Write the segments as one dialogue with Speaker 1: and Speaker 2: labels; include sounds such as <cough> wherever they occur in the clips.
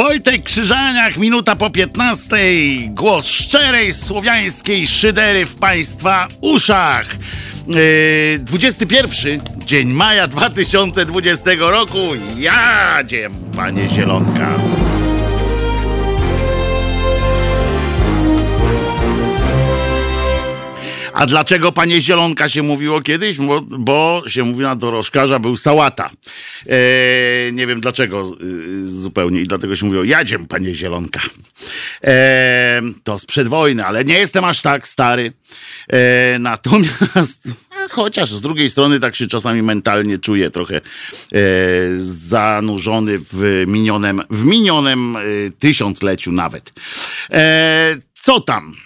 Speaker 1: Wojtek Krzyżaniak, minuta po 15. Głos szczerej słowiańskiej szydery w Państwa uszach. Yy, 21 dzień maja 2020 roku. Jadziem, panie Zielonka. A dlaczego panie Zielonka się mówiło kiedyś? Bo, bo się mówi na dorożkarza był sałata. E, nie wiem dlaczego y, zupełnie i dlatego się mówiło jadziem panie Zielonka. E, to sprzed wojny, ale nie jestem aż tak stary. E, natomiast <laughs> chociaż z drugiej strony tak się czasami mentalnie czuję trochę e, zanurzony w minionym, w minionym e, tysiącleciu nawet. E, co tam?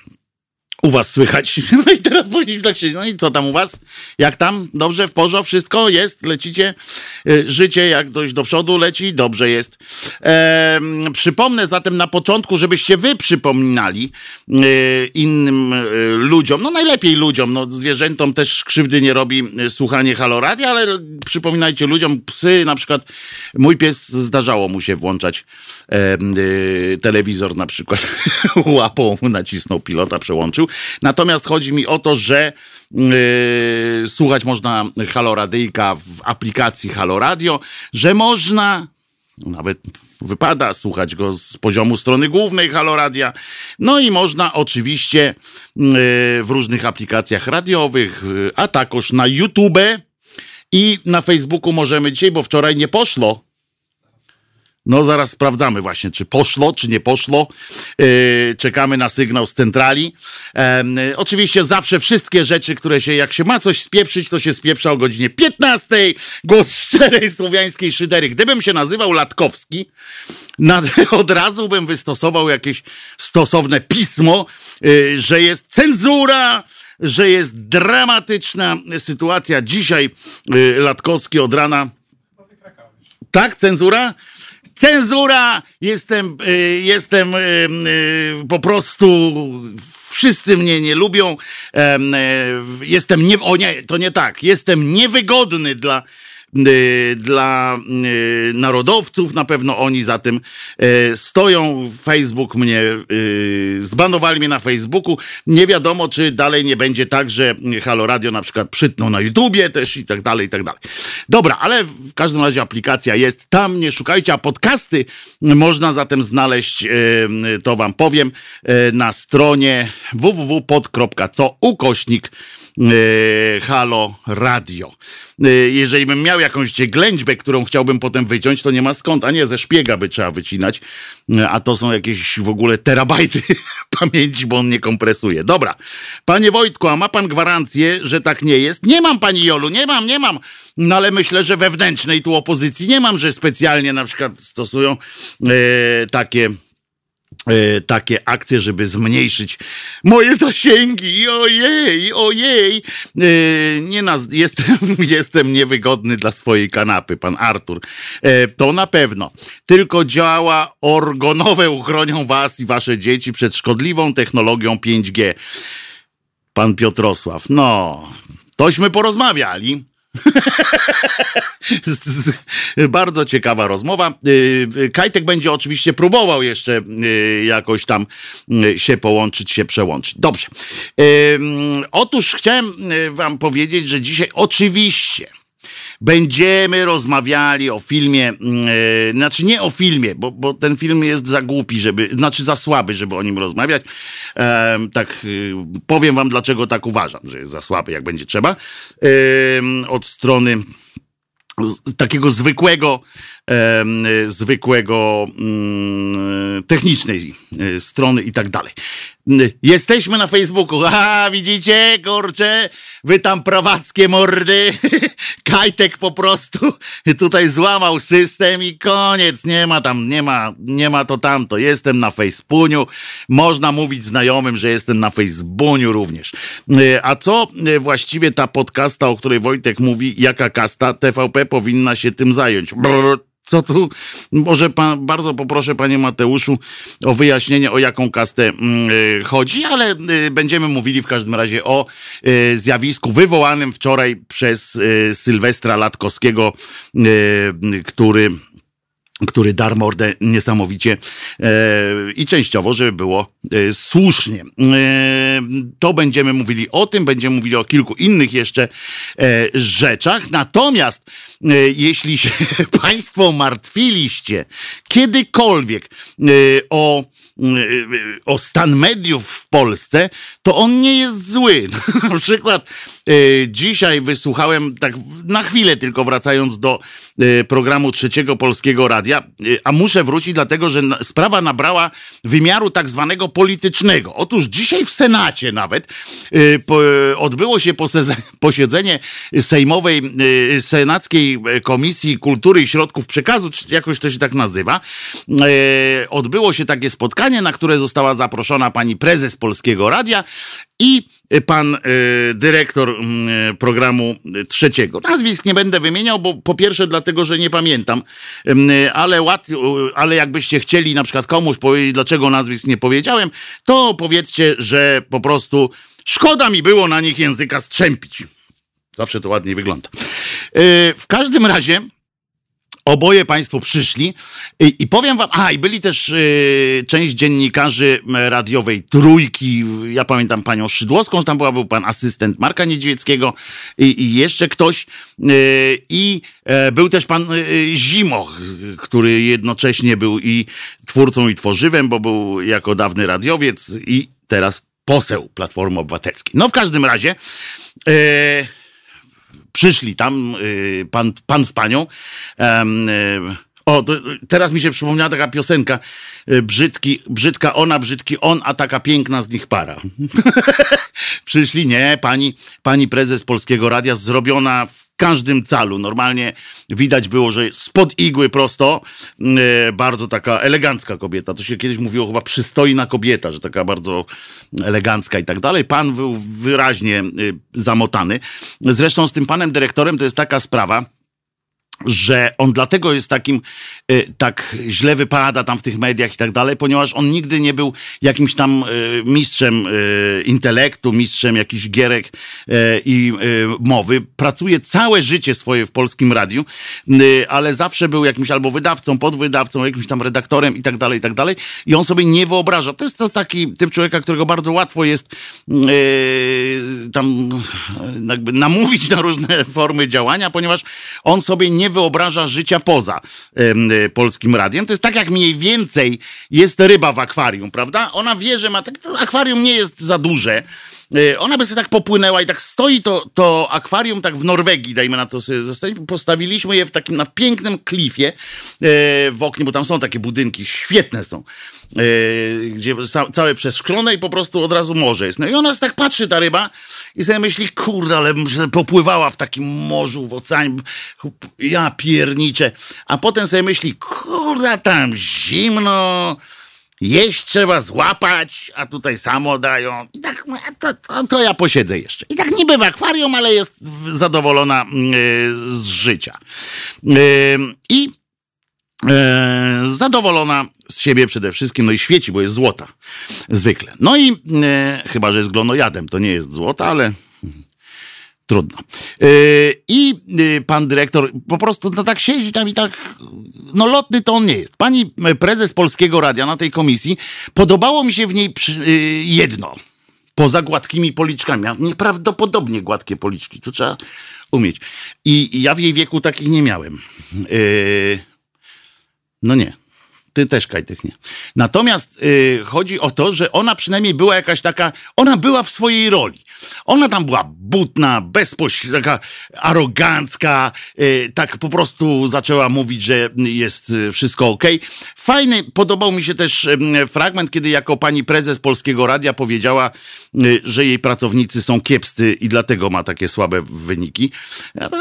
Speaker 1: U was słychać. <laughs> No i teraz powinniśmy tak się. No i co tam u was? Jak tam? Dobrze, w porządku? Wszystko jest? Lecicie? Y, życie jak dość do przodu leci? Dobrze jest. Ehm, przypomnę zatem na początku, żebyście wy przypominali y, innym y, ludziom, no najlepiej ludziom, no zwierzętom też krzywdy nie robi słuchanie haloradia, ale przypominajcie ludziom, psy na przykład, mój pies zdarzało mu się włączać telewizor na przykład <laughs> łapą nacisnął pilota, przełączył Natomiast chodzi mi o to, że yy, słuchać można Haloradyjka w aplikacji Haloradio, że można nawet wypada słuchać go z poziomu strony głównej Haloradia. No i można oczywiście yy, w różnych aplikacjach radiowych, yy, a także na YouTube i na Facebooku możemy dzisiaj, bo wczoraj nie poszło, no zaraz sprawdzamy właśnie, czy poszło, czy nie poszło. Yy, czekamy na sygnał z centrali. Yy, oczywiście zawsze wszystkie rzeczy, które się, jak się ma coś spieprzyć, to się spieprza o godzinie 15. Głos <laughs> szczerej słowiańskiej szydery. Gdybym się nazywał Latkowski, <laughs> od razu bym wystosował jakieś stosowne pismo, yy, że jest cenzura, że jest dramatyczna sytuacja. Dzisiaj yy, Latkowski od rana... Tak, cenzura? Cenzura, jestem, y, jestem y, y, po prostu, wszyscy mnie nie lubią, jestem nie, o nie, to nie tak, jestem niewygodny dla dla y, narodowców. Na pewno oni za tym y, stoją. Facebook mnie zbanowali mnie na Facebooku. Nie wiadomo, czy dalej nie będzie tak, że Halo Radio na przykład przytną na YouTubie też i tak dalej, i tak dalej. Dobra, ale w każdym razie aplikacja jest. Tam nie szukajcie, a podcasty można zatem znaleźć, to wam powiem, na stronie www.pod.co ukośnik Halo Radio. Y, jeżeli bym miał jakąś ględźbę, którą chciałbym potem wyciąć, to nie ma skąd, a nie ze szpiega by trzeba wycinać, y, a to są jakieś w ogóle terabajty <laughs> pamięci, bo on nie kompresuje. Dobra, panie Wojtku, a ma pan gwarancję, że tak nie jest? Nie mam, pani Jolu, nie mam, nie mam. No ale myślę, że wewnętrznej tu opozycji nie mam, że specjalnie na przykład stosują e, takie takie akcje, żeby zmniejszyć moje zasięgi. Ojej, ojej. E, nie naz- jestem, <laughs> jestem niewygodny dla swojej kanapy, pan Artur. E, to na pewno. Tylko działa orgonowe uchronią was i wasze dzieci przed szkodliwą technologią 5G. Pan Piotrosław. No, tośmy porozmawiali. <laughs> Bardzo ciekawa rozmowa. Y, y, Kajtek będzie oczywiście próbował jeszcze y, jakoś tam się połączyć, się przełączyć. Dobrze. Otóż chciałem wam powiedzieć, że dzisiaj oczywiście Będziemy rozmawiali o filmie, yy, znaczy nie o filmie, bo, bo ten film jest za głupi, żeby, znaczy za słaby, żeby o nim rozmawiać. E, tak yy, powiem wam, dlaczego tak uważam, że jest za słaby, jak będzie trzeba. Yy, od strony takiego zwykłego, zwykłego mm, technicznej e, strony i tak dalej. Jesteśmy na Facebooku. <laughs> A widzicie, kurcze, wy tam prawackie mordy. <laughs> Kajtek po prostu <laughs> tutaj złamał system i koniec. Nie ma tam, nie ma, nie ma to tamto. Jestem na Facebooku. Można mówić znajomym, że jestem na Facebooku również. A co właściwie ta podcasta, o której Wojtek mówi, jaka kasta TVP powinna się tym zająć? Brrr co tu? Może pan, bardzo poproszę, panie Mateuszu, o wyjaśnienie, o jaką kastę mm, y, chodzi, ale y, będziemy mówili w każdym razie o y, zjawisku wywołanym wczoraj przez Sylwestra Latkowskiego, który który dar mordę niesamowicie e, i częściowo, żeby było e, słusznie. E, to będziemy mówili o tym, będziemy mówili o kilku innych jeszcze e, rzeczach. Natomiast e, jeśli się <laughs> Państwo martwiliście kiedykolwiek e, o o stan mediów w Polsce, to on nie jest zły. <laughs> Na przykład dzisiaj wysłuchałem, tak na chwilę tylko wracając do programu Trzeciego Polskiego Radia, a muszę wrócić dlatego, że sprawa nabrała wymiaru tak zwanego politycznego. Otóż dzisiaj w Senacie nawet odbyło się <laughs> posiedzenie Sejmowej, Senackiej Komisji Kultury i Środków Przekazu, czy jakoś to się tak nazywa. Odbyło się takie spotkanie, spotkanie, na które została zaproszona pani prezes Polskiego Radia i pan y, dyrektor y, programu trzeciego. Nazwisk nie będę wymieniał, bo po pierwsze dlatego, że nie pamiętam, y, ale, łat, ale jakbyście chcieli na przykład komuś powiedzieć, dlaczego nazwisk nie powiedziałem, to powiedzcie, że po prostu szkoda mi było na nich języka strzępić. Zawsze to ładniej wygląda. W każdym razie Oboje Państwo przyszli i, i, powiem Wam, a i byli też y, część dziennikarzy radiowej Trójki, ja pamiętam panią Szydłowską, tam była, był pan asystent Marka Niedźwieckiego i, i jeszcze ktoś y, i y, był też pan Zimoch, który jednocześnie był i twórcą i tworzywem, bo był jako dawny radiowiec i teraz poseł Platformy Obywatelskiej. No w każdym razie przyszli tam y, pan, pan z panią. Y, o, teraz mi się przypomniała taka piosenka. Y, brzydki, brzydka ona, brzydki on, a taka piękna z nich para. <laughs> Przyszli, nie, pani, pani prezes Polskiego Radia zrobiona w każdym calu. Normalnie widać było, że spod igły prosto, e, bardzo taka elegancka kobieta. To się kiedyś mówiło chyba przystojna kobieta, że taka bardzo elegancka i tak dalej. Pan był wyraźnie e, zamotany. Zresztą z tym panem dyrektorem to jest taka sprawa, że on dlatego jest takim, y, tak źle wypada tam w tych mediach i tak dalej, ponieważ on nigdy nie był jakimś tam y, mistrzem y, intelektu, mistrzem jakichś gierek i mowy. Pracuje całe życie swoje w polskim radiu, ale zawsze był jakimś albo wydawcą, podwydawcą, jakimś tam redaktorem i tak dalej, i tak dalej. I on sobie nie wyobraża. To jest to taki typ człowieka, którego bardzo łatwo jest tam jakby namówić na różne <laughs> formy działania, ponieważ on sobie nie wyobraża życia poza y, polskim radiem. To jest tak, jak mniej więcej jest ryba w akwarium, prawda? Ona wie, że ma tak, akwarium nie jest za duże. Y, ona by sobie tak popłynęła i tak stoi to, to akwarium tak w Norwegii, dajmy na to sobie zostać. Postawiliśmy je w takim na pięknym klifie y, w oknie, bo tam są takie budynki, świetne są. Gdzie całe przeszklone i po prostu od razu morze jest. No i ona tak patrzy, ta ryba, i sobie myśli, kurde, ale popływała w takim morzu, w oceanie, ja pierniczę. A potem sobie myśli, kurde, tam zimno, jeść trzeba złapać, a tutaj samo dają. I tak, to, to, to, ja posiedzę jeszcze. I tak niby w akwarium, ale jest zadowolona yy, z życia. Yy, I E, zadowolona z siebie przede wszystkim, no i świeci, bo jest złota. Zwykle. No i e, chyba, że jest glonojadem, to nie jest złota, ale trudno. E, I e, pan dyrektor po prostu no tak siedzi tam i tak, no lotny to on nie jest. Pani prezes Polskiego Radia na tej komisji, podobało mi się w niej e, jedno. Poza gładkimi policzkami. Nieprawdopodobnie gładkie policzki, to trzeba umieć. I, ja w jej wieku takich nie miałem. E, no nie. Ty też, Kajtek, nie. Natomiast chodzi o to, że ona przynajmniej była jakaś taka, ona była w swojej roli. Ona tam była butna, bezpośrednia, taka arogancka, yy, tak po prostu zaczęła mówić, że jest y, wszystko ok. Fajny, podobał mi się też fragment, kiedy jako pani prezes Polskiego Radia powiedziała, y, że jej pracownicy są kiepscy i dlatego ma takie słabe wyniki.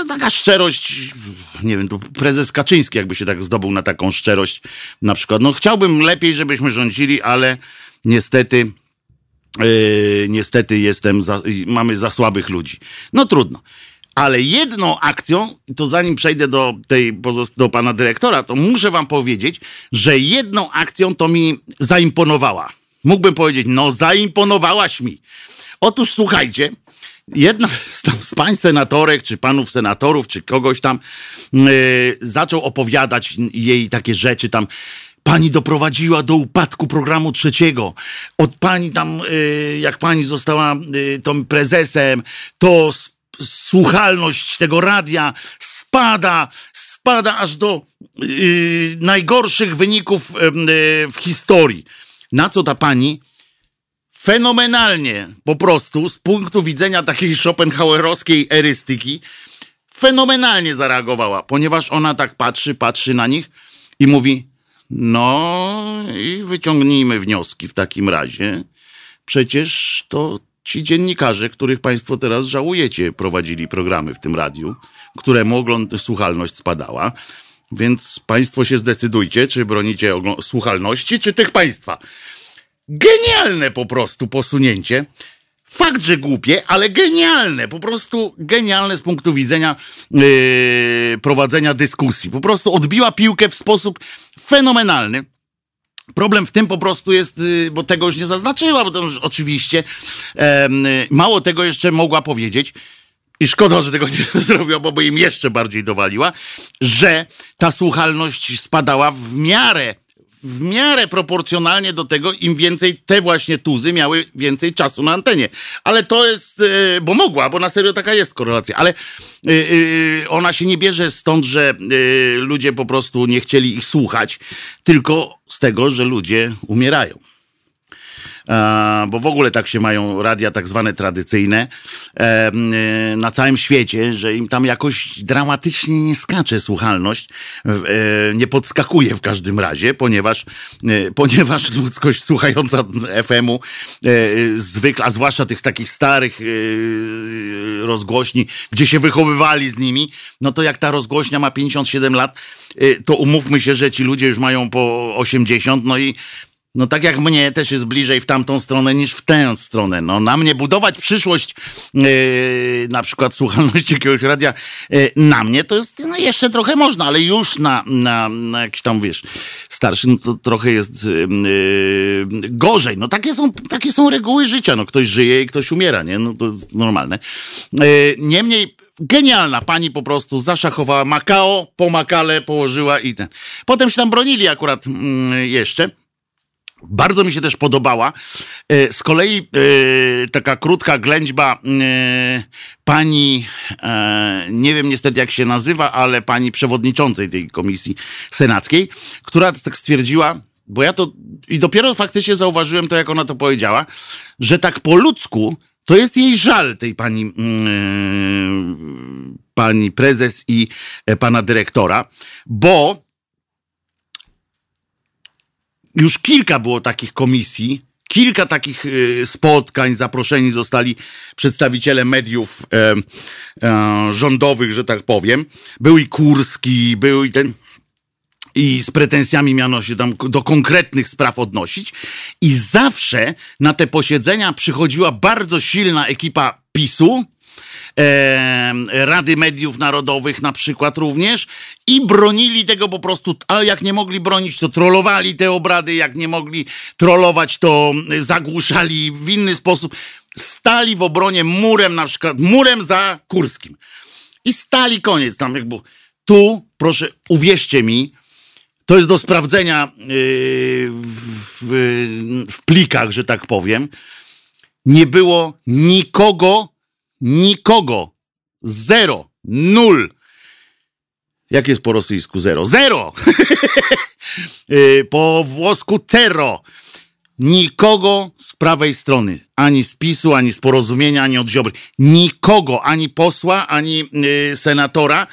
Speaker 1: Taka szczerość, nie wiem, prezes Kaczyński jakby się tak zdobył na taką szczerość na przykład. No chciałbym lepiej, żebyśmy rządzili, ale niestety Yy, niestety jestem za, mamy za słabych ludzi. No trudno. Ale jedną akcją, to zanim przejdę do tej do pana dyrektora, to muszę wam powiedzieć, że jedną akcją to mi zaimponowała. Mógłbym powiedzieć, no zaimponowałaś mi. Otóż słuchajcie, jedna z, tam, z pań senatorek, czy panów senatorów, czy kogoś tam yy, zaczął opowiadać jej takie rzeczy tam. Pani doprowadziła do upadku programu trzeciego. Od pani tam, yy, jak pani została yy, tą prezesem, to słuchalność tego radia spada, spada aż do yy, najgorszych wyników w historii. Na co ta pani fenomenalnie po prostu z punktu widzenia takiej schopenhauerowskiej erystyki fenomenalnie zareagowała, ponieważ ona tak patrzy, patrzy na nich i mówi no i wyciągnijmy wnioski w takim razie. Przecież to ci dziennikarze, których państwo teraz żałujecie, prowadzili programy w tym radiu, któremu ogląd słuchalność spadała. Więc państwo się zdecydujcie, czy bronicie słuchalności, czy tych państwa. Genialne po prostu posunięcie. Fakt, że głupie, ale genialne, po prostu genialne z punktu widzenia yy, prowadzenia dyskusji. Po prostu odbiła piłkę w sposób fenomenalny. Problem w tym po prostu jest, yy, bo tego już nie zaznaczyła, bo to już oczywiście yy, mało tego jeszcze mogła powiedzieć, i szkoda, że tego nie <laughs> zrobiła, bo by im jeszcze bardziej dowaliła, że ta słuchalność spadała w miarę w miarę proporcjonalnie do tego, im więcej te właśnie tuzy miały więcej czasu na antenie. Ale to jest, e, bo mogła, bo na serio taka jest korelacja, ale e, e, ona się nie bierze stąd, że ludzie po prostu nie chcieli ich słuchać, tylko z tego, że ludzie umierają bo w ogóle tak się mają radia tak zwane tradycyjne e, na całym świecie, że im tam jakoś dramatycznie nie skacze słuchalność, e, nie podskakuje w każdym razie, ponieważ, e, ponieważ ludzkość słuchająca FM-u zwykle, a zwłaszcza tych takich starych rozgłośni, gdzie się wychowywali z nimi, no to jak ta rozgłośnia ma 57 lat, to umówmy się, że ci ludzie już mają po 80, no i no tak jak mnie też jest bliżej w tamtą stronę niż w tę stronę. No na mnie budować przyszłość yy, na przykład słuchalności jakiegoś radia yy, na mnie to jest no jeszcze trochę można, ale już na, na, na jakiś tam wiesz starszy no to trochę jest yy, gorzej. No takie są, takie są reguły życia. No ktoś żyje i ktoś umiera, nie? No to jest normalne. Yy, niemniej genialna pani po prostu zaszachowała Makao, po Makale położyła i ten. Potem się tam bronili akurat mm, jeszcze. Bardzo mi się też podobała. E, z kolei e, taka krótka ględźba e, pani, nie wiem niestety jak się nazywa, ale pani przewodniczącej tej komisji senackiej, która tak stwierdziła, bo ja to i dopiero faktycznie zauważyłem to, jak ona to powiedziała, że tak po ludzku to jest jej żal tej pani, pani prezes i pana dyrektora, bo już kilka było takich komisji, kilka takich y, spotkań, zaproszeni zostali przedstawiciele mediów e, e, rządowych, że tak powiem. Był i Kurski, był i ten i z pretensjami miano się tam do konkretnych spraw odnosić. I zawsze na te posiedzenia przychodziła bardzo silna ekipa PiSu, Rady Mediów Narodowych na przykład również i bronili tego po prostu, ale jak nie mogli bronić, to trollowali te obrady, jak nie mogli trollować, to zagłuszali w inny sposób. Stali w obronie murem, na przykład murem za Kurskim. I stali koniec tam jakby. Tu, proszę, uwierzcie mi, to jest do sprawdzenia w, w, w plikach, że tak powiem. Nie było nikogo Nikogo. Zero. Nul. Jak jest po rosyjsku zero? Zero! <laughs> Y, po włosku zero. Nikogo z prawej strony. Ani z PiSu, ani z porozumienia, ani od Ziobry. Nikogo. Ani posła, ani yy, senatora.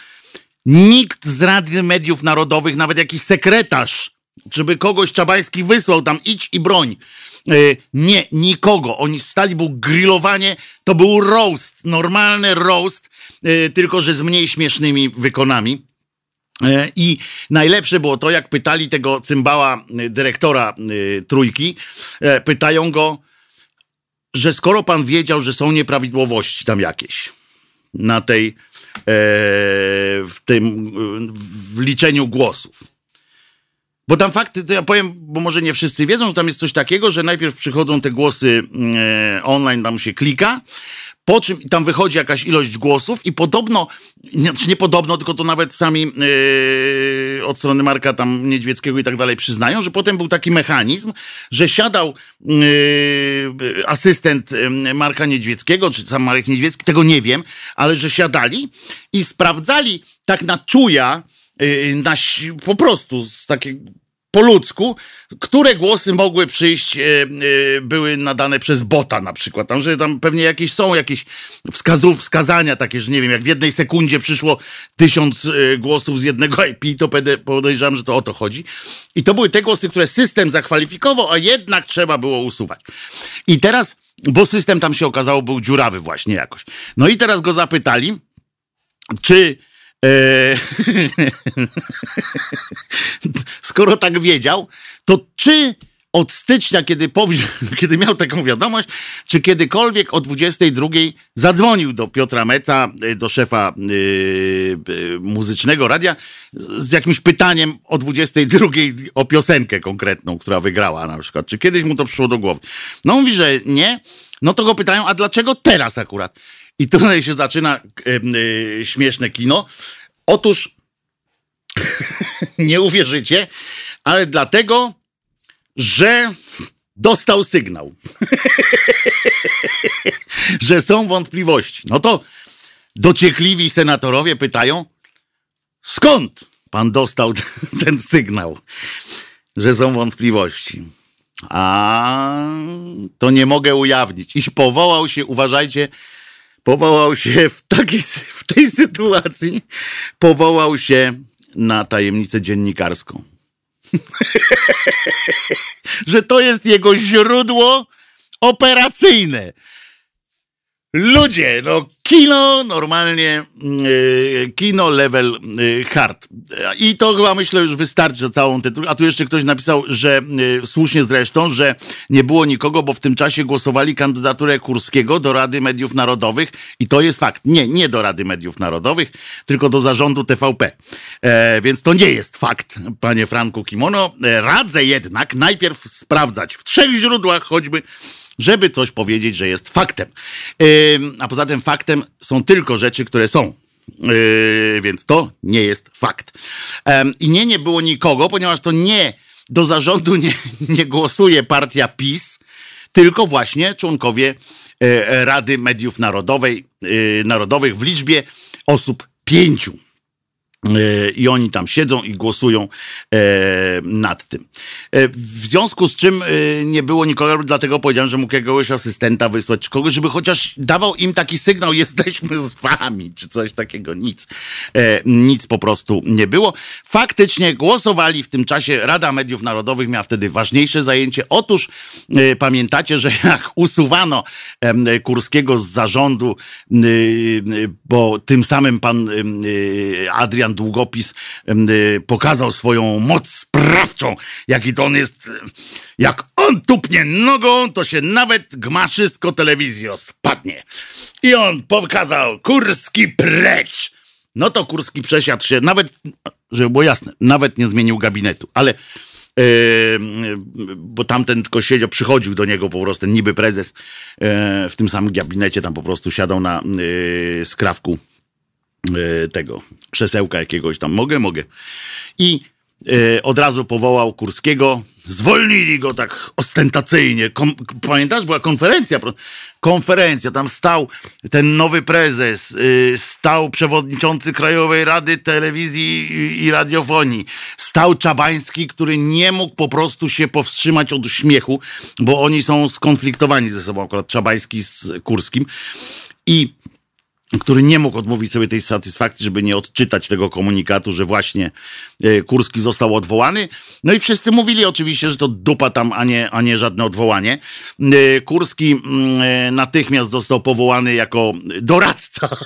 Speaker 1: Nikt z Rady Mediów Narodowych, nawet jakiś sekretarz, żeby kogoś Czabański wysłał tam, idź i broń. E, nie, nikogo. Oni stali, był grillowanie, to był roast, normalny roast, e, tylko że z mniej śmiesznymi wykonami. E, I najlepsze było to, jak pytali tego cymbała, dyrektora trójki, pytają go, że skoro pan wiedział, że są nieprawidłowości tam jakieś na tej, w tym, w liczeniu głosów, Bo tam fakty, to ja powiem, bo może nie wszyscy wiedzą, że tam jest coś takiego, że najpierw przychodzą te głosy e, online, tam się klika, po czym tam wychodzi jakaś ilość głosów i podobno, nie, znaczy nie podobno, tylko to nawet sami yy, od strony Marka tam Niedźwieckiego i tak dalej przyznają, że potem był taki mechanizm, że siadał yy, asystent yy, Marka Niedźwieckiego, czy sam Marek Niedźwiecki, tego nie wiem, ale że siadali i sprawdzali tak na czuja, na, po prostu z takiego po ludzku, które głosy mogły przyjść, e, e, były nadane przez bota na przykład. Tam, że tam pewnie jakieś są jakieś wskazów, wskazania takie, że nie wiem, jak w jednej sekundzie przyszło tysiąc e, głosów z jednego <laughs> IP, to podejrzewam, że to o to chodzi. I to były te głosy, które system zakwalifikował, a jednak trzeba było usuwać. I teraz, bo system tam się okazało był dziurawy właśnie jakoś. No i teraz go zapytali, czy <laughs> skoro tak wiedział, to czy od stycznia, kiedy, powie, <laughs> kiedy miał taką wiadomość, czy kiedykolwiek o 22 zadzwonił do Piotra Meca, e, do szefa yy, muzycznego radia, z jakimś pytaniem o 22 o piosenkę konkretną, która wygrała na przykład. Czy kiedyś mu to przyszło do głowy? No mówi, że nie. No to go pytają, a dlaczego teraz akurat? I tutaj się zaczyna yy, śmieszne kino. Otóż <laughs> nie uwierzycie, ale dlatego, że dostał sygnał, <laughs> że są wątpliwości. No to dociekliwi senatorowie pytają, skąd pan dostał <laughs> ten sygnał, że są wątpliwości. A to nie mogę ujawnić. Iś powołał się, uważajcie, powołał się w, takiej, w tej sytuacji, powołał się na tajemnicę dziennikarską. <laughs> że to jest jego źródło operacyjne. Ludzie, no kino normalnie, yy, kino level yy, hard. I to chyba myślę już wystarczy za całą tę. A tu jeszcze ktoś napisał, że yy, słusznie zresztą, że nie było nikogo, bo w tym czasie głosowali kandydaturę Kurskiego do Rady Mediów Narodowych i to jest fakt. Nie, nie do Rady Mediów Narodowych, tylko do zarządu TVP. E, więc to nie jest fakt, panie Franku Kimono. E, radzę jednak najpierw sprawdzać w trzech źródłach choćby żeby coś powiedzieć, że jest faktem. A poza tym faktem są tylko rzeczy, które są. Yy, więc to nie jest fakt. I nie, nie było nikogo, ponieważ to nie do zarządu nie, <laughs> nie głosuje partia PiS, tylko właśnie członkowie e, Rady Mediów Narodowej, e, Narodowych w liczbie osób pięciu. E, I oni tam siedzą i głosują e, nad tym. E, w związku z czym nie było nikogo, dlatego powiedziałem, że mógł jakiegoś asystenta wysłać, czy kogoś, żeby chociaż dawał im taki sygnał, <laughs> jesteśmy z wami, czy coś takiego. Nic. Nic po prostu nie było. Faktycznie głosowali w tym czasie. Rada Mediów Narodowych miała wtedy ważniejsze zajęcie. Otóż pamiętacie, że <laughs> jak usuwano Kurskiego z zarządu, bo tym samym pan Adrian Jan Długopis y, pokazał swoją moc sprawczą, jaki to on jest. Jak on tupnie nogą, to się nawet gmaszysko telewizji rozpadnie. I on pokazał Kurski precz. No to Kurski przesiadł się, nawet, żeby było jasne, nawet nie zmienił gabinetu, ale Yy, bo tamten tylko siedział, przychodził do niego po prostu ten niby prezes yy, w tym samym gabinecie, tam po prostu siadał na yy, skrawku E, tego krzesełka jakiegoś tam. Mogę, mogę. I e, od razu powołał Kurskiego. Zwolnili go tak ostentacyjnie. Kom, pamiętasz, była konferencja. Konferencja, tam stał ten nowy prezes, e, stał przewodniczący Krajowej Rady Telewizji i Radiofonii, stał Czabański, który nie mógł po prostu się powstrzymać od śmiechu, bo oni są skonfliktowani ze sobą, akurat Czabański z Kurskim. I który nie mógł odmówić sobie tej satysfakcji, żeby nie odczytać tego komunikatu, że właśnie e, Kurski został odwołany. No i wszyscy mówili oczywiście, że to dupa tam, a nie, a nie żadne odwołanie. E, Kurski mm, e, natychmiast został powołany jako doradca. <laughs>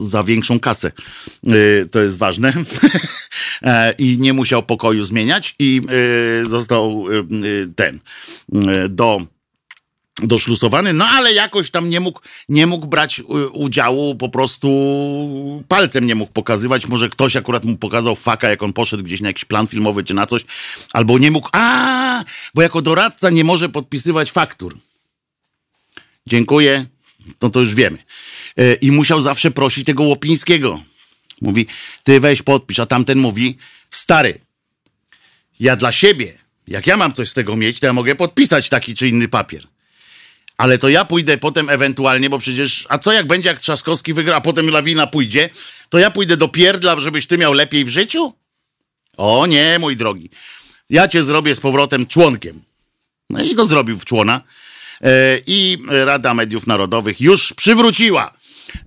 Speaker 1: Za większą kasę. To jest ważne. <laughs> I nie musiał pokoju zmieniać, i został ten do doszlusowany, no ale jakoś tam nie mógł, nie mógł brać udziału, po prostu palcem nie mógł pokazywać. Może ktoś akurat mu pokazał faka, jak on poszedł gdzieś na jakiś plan filmowy czy na coś, albo nie mógł, a bo jako doradca nie może podpisywać faktur. Dziękuję, no to już wiemy. E, I musiał zawsze prosić tego Łopińskiego. Mówi, ty weź podpisz, a tamten mówi, stary, ja dla siebie, jak ja mam coś z tego mieć, to ja mogę podpisać taki czy inny papier. Ale to ja pójdę potem ewentualnie, bo przecież, a co jak będzie, jak Trzaskowski wygra, a potem Lawina pójdzie, to ja pójdę do pierdla, żebyś ty miał lepiej w życiu? O nie, mój drogi. Ja cię zrobię z powrotem członkiem. No i go zrobił w człona. E, I Rada Mediów Narodowych już przywróciła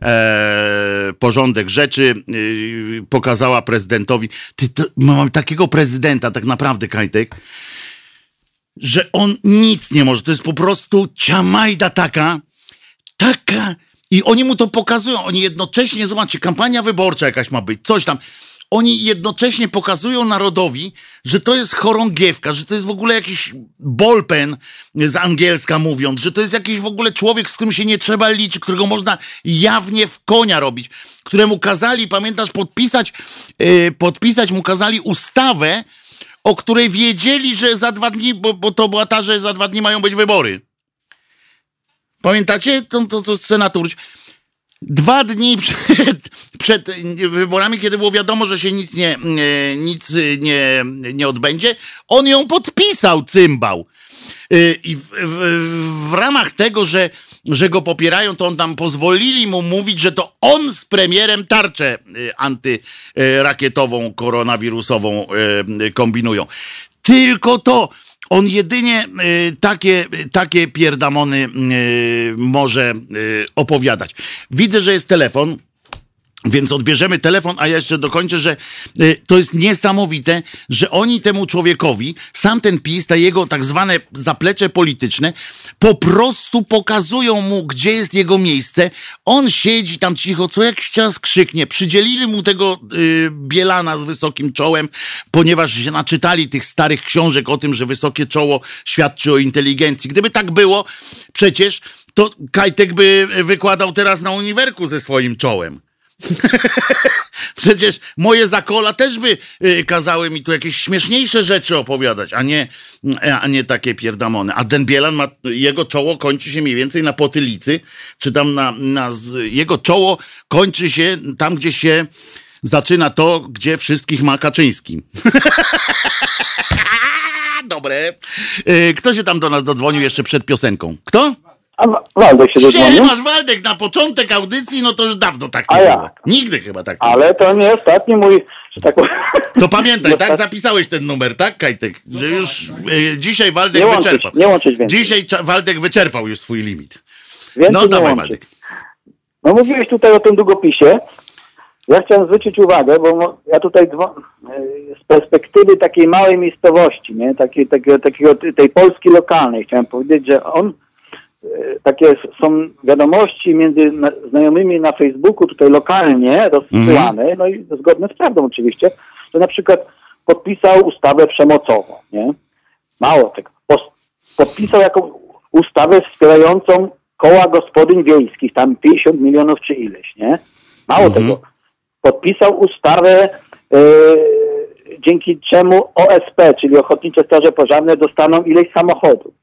Speaker 1: e, porządek rzeczy, e, pokazała prezydentowi. Ty, to, mam takiego prezydenta, tak naprawdę, Kajtek, że on nic nie może. To jest po prostu ciamajda taka, taka. I oni mu to pokazują. Oni jednocześnie, zobaczcie, kampania wyborcza jakaś ma być, coś tam. Oni jednocześnie pokazują narodowi, że to jest chorągiewka, że to jest w ogóle jakiś bolpen z angielska mówiąc, że to jest jakiś w ogóle człowiek, z którym się nie trzeba liczyć, którego można jawnie w konia robić, któremu kazali, pamiętasz, podpisać, yy, podpisać mu kazali ustawę, o której wiedzieli, że za dwa dni, bo, bo to była ta, że za dwa dni mają być wybory. Pamiętacie? To, to, to senator. Dwa dni <laughs> przed, przed wyborami, kiedy było wiadomo, że się nic nie, nic nie, nie odbędzie, on ją podpisał, cymbał. Y, I w, w, w ramach tego, że, że go popierają, to on tam pozwolili mu mówić, że to on z premierem tarczę y, antyrakietową, koronawirusową y, kombinują. Tylko to. On jedynie takie, takie pierdamony może opowiadać. Widzę, że jest telefon. Więc odbierzemy telefon, a ja jeszcze dokończę, że y, to jest niesamowite, że oni temu człowiekowi, sam ten PiS, te jego tak zwane zaplecze polityczne, po prostu pokazują mu, gdzie jest jego miejsce. On siedzi tam cicho, co jakiś czas krzyknie. Przydzielili mu tego y, Bielana z wysokim czołem, ponieważ się naczytali tych starych książek o tym, że wysokie czoło świadczy o inteligencji. Gdyby tak było, przecież to Kajtek by wykładał teraz na uniwerku ze swoim czołem. <laughs> Przecież moje zakola też by y, kazały mi tu jakieś śmieszniejsze rzeczy opowiadać, a nie, a nie takie pierdamony. A Den Bielan ma, jego czoło kończy się mniej więcej na potylicy, czy tam na, na jego czoło kończy się tam, gdzie się zaczyna to, gdzie wszystkich ma Kaczyński. <laughs> Dobre. Y, kto się tam do nas dodzwonił jeszcze przed piosenką? Kto?
Speaker 2: A Waldek się dodzwonił?
Speaker 1: masz Waldek na początek audycji, no to już dawno tak nie A było. Nigdy chyba tak
Speaker 2: nie Ale to nie ostatni mój, że tak
Speaker 1: To pamiętaj, tak zapisałeś ten numer, tak Kajtek? Że już e, dzisiaj Waldek
Speaker 2: nie
Speaker 1: łączyć, wyczerpał.
Speaker 2: Nie łączyć więcej.
Speaker 1: Dzisiaj Waldek wyczerpał już swój limit.
Speaker 2: Więcej no dawaj Waldek. No mówiłeś tutaj o tym długopisie. Ja chciałem zwrócić uwagę, bo ja tutaj e, z perspektywy takiej małej miejscowości, nie? Takiej, takiego, takiego, tej Polski lokalnej chciałem powiedzieć, że on takie są wiadomości między znajomymi na Facebooku, tutaj lokalnie rozsyłane, mm. no i zgodne z prawdą oczywiście, że na przykład podpisał ustawę przemocową, nie? Mało tego. Podpisał jakąś ustawę wspierającą koła gospodyń wiejskich, tam 50 milionów czy ileś, nie? Mało mm. tego. Podpisał ustawę, yy, dzięki czemu OSP, czyli Ochotnicze Straże Pożarne, dostaną ileś samochodów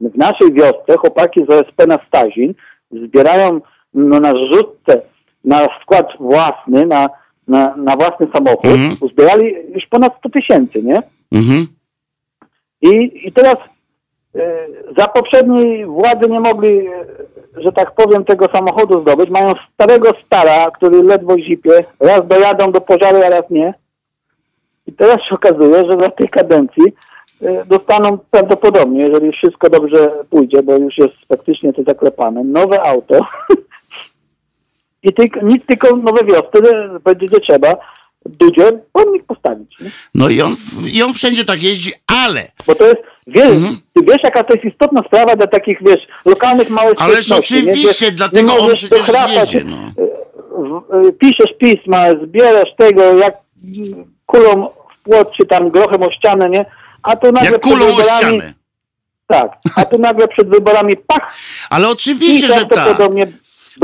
Speaker 2: w naszej wiosce chłopaki z OSP na Stazin zbierają no, na rzutce, na skład własny, na, na, na własny samochód, mhm. uzbierali już ponad 100 tysięcy, nie? Mhm. I, I teraz y, za poprzedniej władzy nie mogli, y, że tak powiem, tego samochodu zdobyć. Mają starego stara, który ledwo zipie, raz dojadą do pożaru, a raz nie. I teraz się okazuje, że za tej kadencji dostaną prawdopodobnie, jeżeli wszystko dobrze pójdzie, bo już jest faktycznie to zaklepane, nowe auto <laughs> i tylko, nic tylko nowe wiosny będzie gdzie trzeba. Dudzie pomnik postawić. Nie?
Speaker 1: No i on, i on wszędzie tak jeździ, ale...
Speaker 2: Bo to jest, wiesz, mhm. ty wiesz jaka to jest istotna sprawa dla takich, wiesz, lokalnych małych
Speaker 1: Ależ oczywiście, nie? dlatego on przecież jeździ, no.
Speaker 2: Y, y, piszesz pisma, zbierasz tego, jak kulą w płot, czy tam grochem o ścianę, nie? A to nagle
Speaker 1: Jak kulą o ścianę.
Speaker 2: Tak, a tu nagle przed wyborami pach.
Speaker 1: Ale oczywiście, że tak.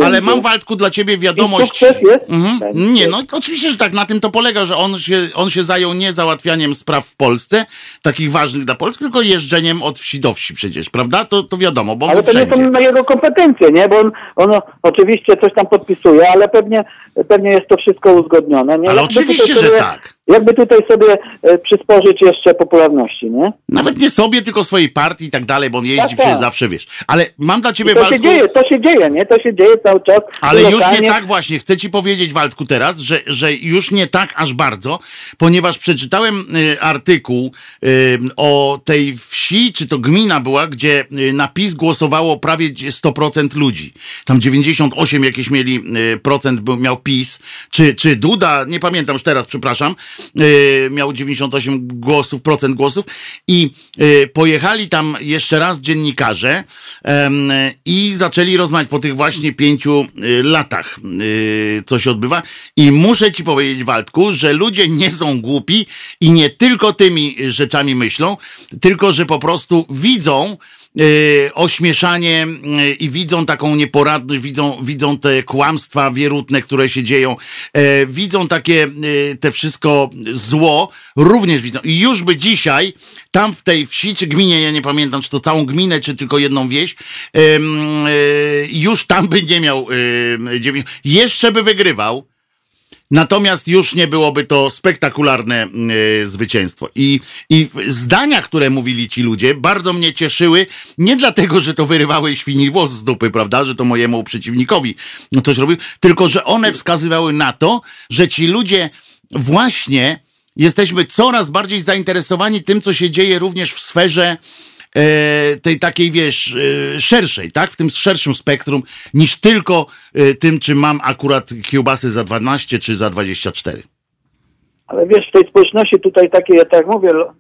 Speaker 1: Ale mam Waldku dla ciebie wiadomość.
Speaker 2: jest?
Speaker 1: Mhm. Nie, no oczywiście, że tak. Na tym to polega, że on się, on się zajął nie załatwianiem spraw w Polsce, takich ważnych dla Polski, tylko jeżdżeniem od wsi do wsi przecież, prawda? To, to wiadomo, bo
Speaker 2: Ale to
Speaker 1: wszędzie.
Speaker 2: nie są na jego kompetencje, nie? Bo on, on oczywiście coś tam podpisuje, ale pewnie, pewnie jest to wszystko uzgodnione. Nie?
Speaker 1: Ale oczywiście, że tak.
Speaker 2: Jakby tutaj sobie e, przysporzyć jeszcze popularności, nie?
Speaker 1: Nawet nie sobie, tylko swojej partii i tak dalej, bo on jeździ
Speaker 2: Tak,
Speaker 1: przecież
Speaker 2: tak.
Speaker 1: zawsze, wiesz. Ale mam dla ciebie,
Speaker 2: I to się
Speaker 1: Waldku...
Speaker 2: dzieje, to się dzieje, nie? To się dzieje cały czas.
Speaker 1: Ale już nie tak właśnie. Chcę ci powiedzieć, Waldku, teraz, że, że już nie tak aż bardzo, ponieważ przeczytałem y, artykuł y, o tej wsi, czy to gmina była, gdzie y, na PiS głosowało prawie 100% ludzi. Tam 98 jakieś mieli y, procent był, miał PiS, czy, czy Duda, nie pamiętam już teraz, przepraszam, miał 98 głosów, procent głosów i y, pojechali tam jeszcze raz dziennikarze i zaczęli rozmawiać po tych właśnie pięciu y, latach, co się odbywa. I muszę ci powiedzieć, Waldku, że ludzie nie są głupi i nie tylko tymi rzeczami myślą, tylko że po prostu widzą, ośmieszanie y, i widzą taką nieporadność, widzą, widzą te kłamstwa wierutne, które się dzieją, e, widzą takie y, te wszystko zło, również widzą. I już by dzisiaj tam w tej wsi czy gminie, ja nie pamiętam, czy to całą gminę, czy tylko jedną wieś, y, już tam by nie miał y, jeszcze by wygrywał. Natomiast już nie byłoby to spektakularne y, zwycięstwo. I, I zdania, które mówili ci ludzie, bardzo mnie cieszyły. Nie dlatego, że to wyrywały świni włos z dupy, prawda, że to mojemu przeciwnikowi no, coś robił, tylko że one wskazywały na to, że ci ludzie właśnie jesteśmy coraz bardziej zainteresowani tym, co się dzieje również w sferze tej takiej, wiesz, e, szerszej, tak? W tym szerszym spektrum, niż tylko e, tym, czy mam akurat kiełbasy za 12 czy za 24.
Speaker 2: Ale wiesz, w tej społeczności tutaj takiej, ja tak mówię, lo,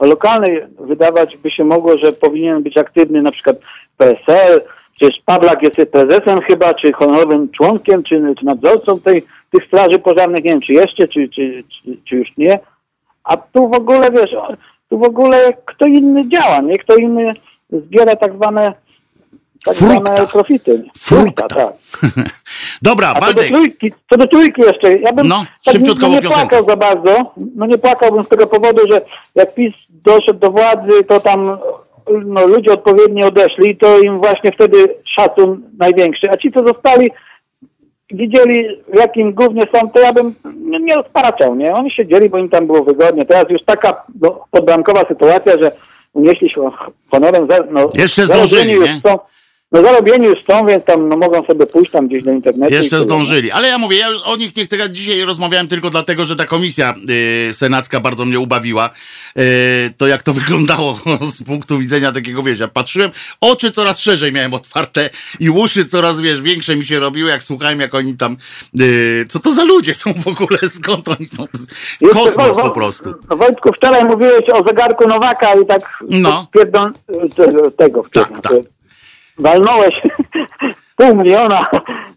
Speaker 2: lokalnej wydawać by się mogło, że powinien być aktywny na przykład PSL, przecież Pawlak jest prezesem chyba, czy honorowym członkiem, czy, czy nadzorcą tej, tych straży pożarnych, nie wiem, czy jeszcze, czy, czy, czy, czy już nie. A tu w ogóle, wiesz, tu w ogóle kto inny działa, nie? Kto inny zbiera tak zwane, tak
Speaker 1: Frukta.
Speaker 2: zwane profity.
Speaker 1: Frukta.
Speaker 2: tak. <laughs>
Speaker 1: Dobra,
Speaker 2: A co do
Speaker 1: Waldek,
Speaker 2: trójki, co do trójki jeszcze, ja bym
Speaker 1: No,
Speaker 2: tak
Speaker 1: szybciutko,
Speaker 2: nie, nie płakał za bardzo, no nie płakałbym z tego powodu, że jak PiS doszedł do władzy, to tam no, ludzie odpowiednio odeszli i to im właśnie wtedy szacun największy, a ci, co zostali, widzieli w jakim głównie są, to ja bym nie, rozparaczał, nie? Oni siedzieli, bo im tam było wygodnie. Teraz już taka no, podbramkowa sytuacja, że unieśli się honorem. No,
Speaker 1: Jeszcze zdążyli,
Speaker 2: już? Są, no zarobieni już są, więc tam no, mogą sobie pójść tam gdzieś do internetu.
Speaker 1: Jeszcze
Speaker 2: tyle,
Speaker 1: zdążyli. Ale ja mówię, ja już o nich nie chcę. Dzisiaj rozmawiałem tylko dlatego, że ta komisja y, senacka bardzo mnie ubawiła. Y, to jak to <laughs> wyglądało z punktu widzenia takiego, wiesz, ja patrzyłem, oczy coraz szerzej miałem otwarte i uszy coraz, wiesz, większe mi się robiły, jak słuchałem, jak oni tam, y, co to za ludzie są w ogóle, <laughs> skąd oni są? Kosmos po prostu.
Speaker 2: Wojtku, wczoraj mówiłeś o zegarku Nowaka i tak
Speaker 1: No.
Speaker 2: pierdol, tego, tego
Speaker 1: Tak,
Speaker 2: wczoraj,
Speaker 1: tak.
Speaker 2: Walnąłeś <laughs> pół miliona,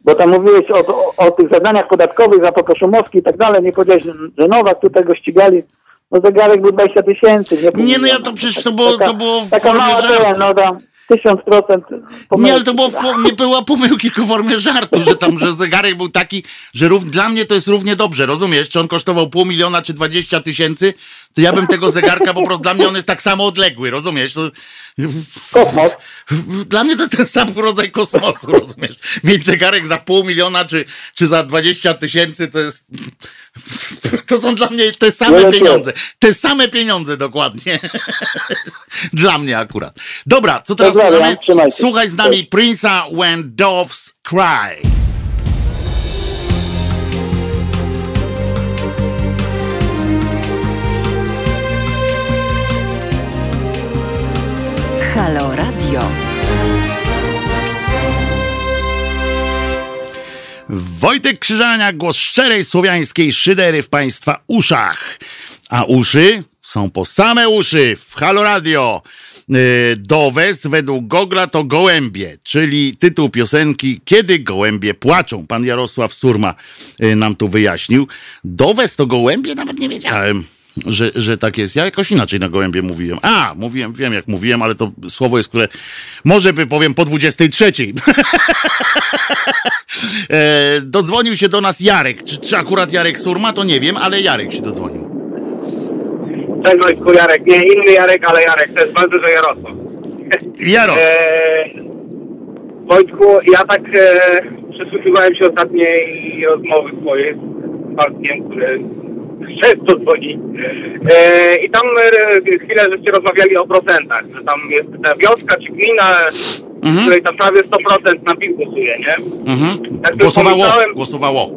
Speaker 2: bo tam mówiłeś o, o, o tych zadaniach podatkowych za Pokoszumowski i tak dalej, nie powiedziałeś, że- Nowak tutaj go ścigali. No zegarek był 20 tysięcy. Nie,
Speaker 1: Nie, no ja to przecież to było- to było w
Speaker 2: taka
Speaker 1: formie
Speaker 2: mała
Speaker 1: żartu.
Speaker 2: ten, no tam tysiąc procent
Speaker 1: Nie, ale to było, nie była pomyłki, tylko w formie żartu, że tam, że zegarek był taki, że rów, dla mnie to jest równie dobrze, rozumiesz? Czy on kosztował pół miliona, czy 20 tysięcy, to ja bym tego zegarka po prostu, dla mnie on jest tak samo odległy, rozumiesz? To,
Speaker 2: Kosmos.
Speaker 1: dla mnie to jest ten sam rodzaj kosmosu, rozumiesz? Mieć zegarek za pół miliona, czy, czy za 20 tysięcy, to jest... <laughs> To są dla mnie te same
Speaker 2: Wiele
Speaker 1: pieniądze. Te same pieniądze dokładnie. <laughs> Dla mnie akurat. Dobra, co teraz
Speaker 2: Pozdrawiam,
Speaker 1: słuchamy?
Speaker 2: trzymajcie.
Speaker 1: Słuchaj z nami Prince'a When Doves Cry.
Speaker 3: Halo Radio.
Speaker 1: Wojtek Krzyżania, głos szczerej słowiańskiej szydery w Państwa uszach. A uszy są po same uszy w Halo Radio. Yy, Dowes według Gogla to gołębie, czyli tytuł piosenki Kiedy gołębie płaczą. Pan Jarosław Surma yy, nam tu wyjaśnił. Dowes to gołębie? Nawet nie wiedziałem. Że, że tak jest. Ja jakoś inaczej na gołębie mówiłem. A, mówiłem, wiem jak mówiłem, ale to słowo jest, które może wypowiem po 23. <laughs> e, dodzwonił się do nas Jarek. Czy, czy akurat Jarek Surma, to nie wiem, ale Jarek się dodzwonił.
Speaker 3: Cześć Wojtku, Jarek. Nie inny Jarek, ale Jarek. To jest bardzo, że Jarosław. <laughs>
Speaker 1: Jaros.
Speaker 3: E, Wojtku, ja tak e, przysłuchiwałem się ostatniej rozmowy twojej z Bartkiem, który często dzwoni. E, I tam e, chwilę żeście rozmawiali o procentach, że tam jest ta wioska czy gmina, w której tam prawie 100% na PiS głosuje, nie?
Speaker 1: Mhm.
Speaker 3: Tak
Speaker 1: Głosowało, głosowało.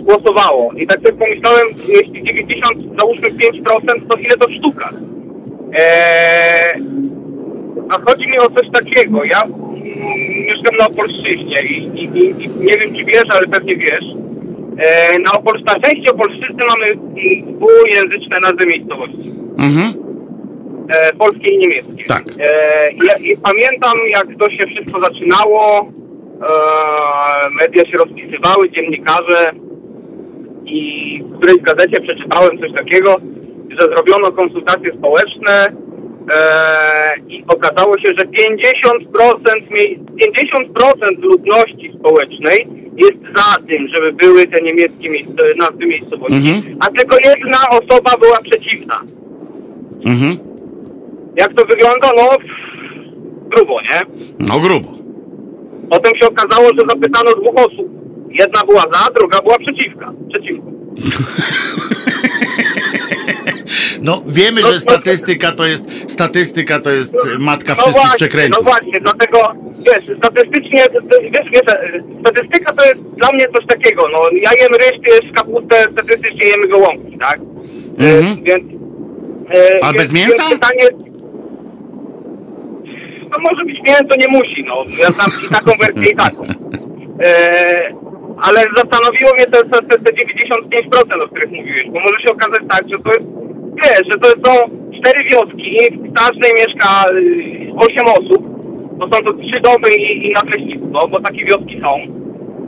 Speaker 3: głosowało. I tak sobie pomyślałem, jeśli 90, załóżmy 5%, to ile to w sztukach? Eee, a chodzi mi o coś takiego. Ja mm, mieszkam na Opolszczyźnie i, i, i, i nie wiem, czy wiesz, ale pewnie wiesz. Eee, na, Opol, na części Opolszczyzny mamy dwujęzyczne nazwy miejscowości.
Speaker 1: Mhm.
Speaker 3: E, polskiej i niemieckiej.
Speaker 1: Tak.
Speaker 3: E, i, i pamiętam, jak to się wszystko zaczynało. E, media się rozpisywały, dziennikarze i w którejś gazecie przeczytałem coś takiego, że zrobiono konsultacje społeczne e, i okazało się, że 50%, mie- 50% ludności społecznej jest za tym, żeby były te niemieckie miejsc- nazwy miejscowości,
Speaker 1: Mhm.
Speaker 3: a tylko jedna osoba była przeciwna.
Speaker 1: Mhm.
Speaker 3: Jak to wygląda? No, grubo, nie?
Speaker 1: No grubo.
Speaker 3: Potem się okazało, że zapytano dwóch osób. Jedna była za, druga była przeciwka. Przeciwko. <laughs>
Speaker 1: No wiemy,
Speaker 3: No,
Speaker 1: że
Speaker 3: no-
Speaker 1: statystyka to jest statystyka to jest e, matka
Speaker 3: No
Speaker 1: wszystkich
Speaker 3: właśnie,
Speaker 1: przekrętów.
Speaker 3: no właśnie, dlatego, wiesz, statystycznie, wiesz, wiesz, statystyka to jest dla mnie coś takiego, no, ja jem ryż, ty jesz kapustę, statystycznie jemy gołąbki, tak? E,
Speaker 1: Mhm.
Speaker 3: Więc... e,
Speaker 1: A
Speaker 3: więc-
Speaker 1: bez mięsa?
Speaker 3: Więc pytanie, no może być mięso, nie musi, no, ja znam i taką wersję i taką. E, ale zastanowiło mnie te, te, te 95%, o których mówiłeś, bo może się okazać tak, że to jest, wiesz, że to są cztery wioski, w każdej mieszka y, 8 osób, to są to trzy domy i, i nadleśnictwo, bo takie wioski są.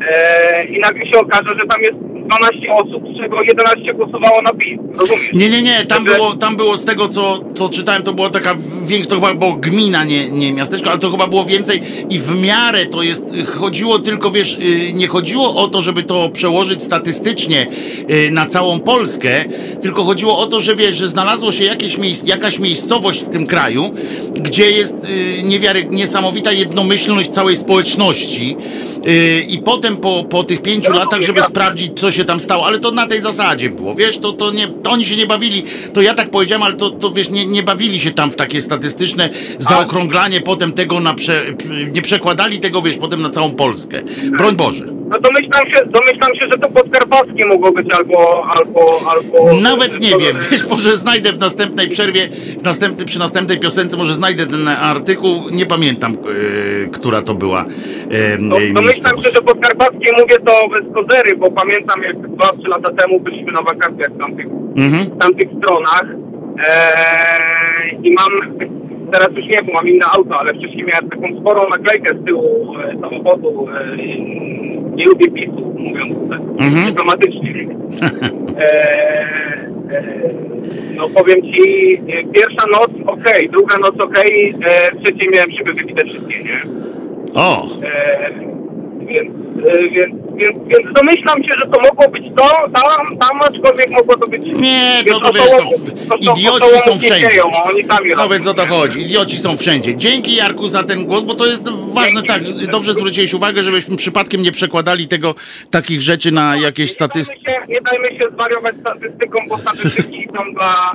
Speaker 3: E, I nagle się okaże, że tam jest 12 osób, z czego 11 głosowało na PiS, rozumiesz?
Speaker 1: Nie, nie, nie, tam było, tam było z tego, co, co czytałem, to była taka większa, to chyba było gmina, nie, nie miasteczko, ale to chyba było więcej i w miarę to jest, chodziło tylko, wiesz, y, nie chodziło o to, żeby to przełożyć statystycznie y, na całą Polskę, tylko chodziło o to, że wiesz, że znalazło się jakieś miejsc, jakaś miejscowość w tym kraju, gdzie jest y, niewiary, niesamowita jednomyślność całej społeczności i potem po, po tych pięciu latach, żeby sprawdzić, co się tam stało, ale to na tej zasadzie było, wiesz, to, to nie, to oni się nie bawili, to ja tak powiedziałem, ale to, to wiesz, nie, nie bawili się tam w takie statystyczne zaokrąglanie potem tego na, prze, nie przekładali tego, wiesz, potem na całą Polskę. Broń Boże.
Speaker 3: No domyślam się, domyślam się, że to podkarpackie mogło być albo, albo, albo...
Speaker 1: Nawet nie wiem, <laughs> wiesz, może znajdę w następnej przerwie, w następny, przy następnej piosence może znajdę ten artykuł, nie pamiętam, e, która to była e,
Speaker 3: No, domyślam się, że podkarpackie mówię to bez kozery, bo pamiętam jak 2-3 lata temu byliśmy na wakacjach w tamtych,
Speaker 1: Mhm.
Speaker 3: w tamtych stronach. Eee, i mam, teraz już nie, bo mam inne auto, ale wcześniej miałem taką sporą naklejkę z tyłu e, samochodu, e, nie lubię PiSu, mówiąc tak
Speaker 1: Mhm.
Speaker 3: dyplomatycznie. Eee, <laughs> e, no powiem ci, e, pierwsza noc okej, druga noc okej, e, trzeciej miałem szyby wybite wszystkie, nie?
Speaker 1: O,
Speaker 3: E, więc, e, więc, więc, więc domyślam się, że to mogło być to, tam, tam aczkolwiek mogło to być...
Speaker 1: Nie,
Speaker 3: wiesz,
Speaker 1: to, to wiesz, to idioci są wszędzie.
Speaker 3: dzieją,
Speaker 1: No
Speaker 3: robią,
Speaker 1: więc o to chodzi. Idioci są wszędzie. Dzięki Jarku za ten głos, bo to jest ważne, tak, dobrze zwróciłeś uwagę, żebyśmy przypadkiem nie przekładali tego, takich rzeczy na jakieś statystyki.
Speaker 3: nie dajmy się zwariować statystyką, bo statystyki <laughs> są dla,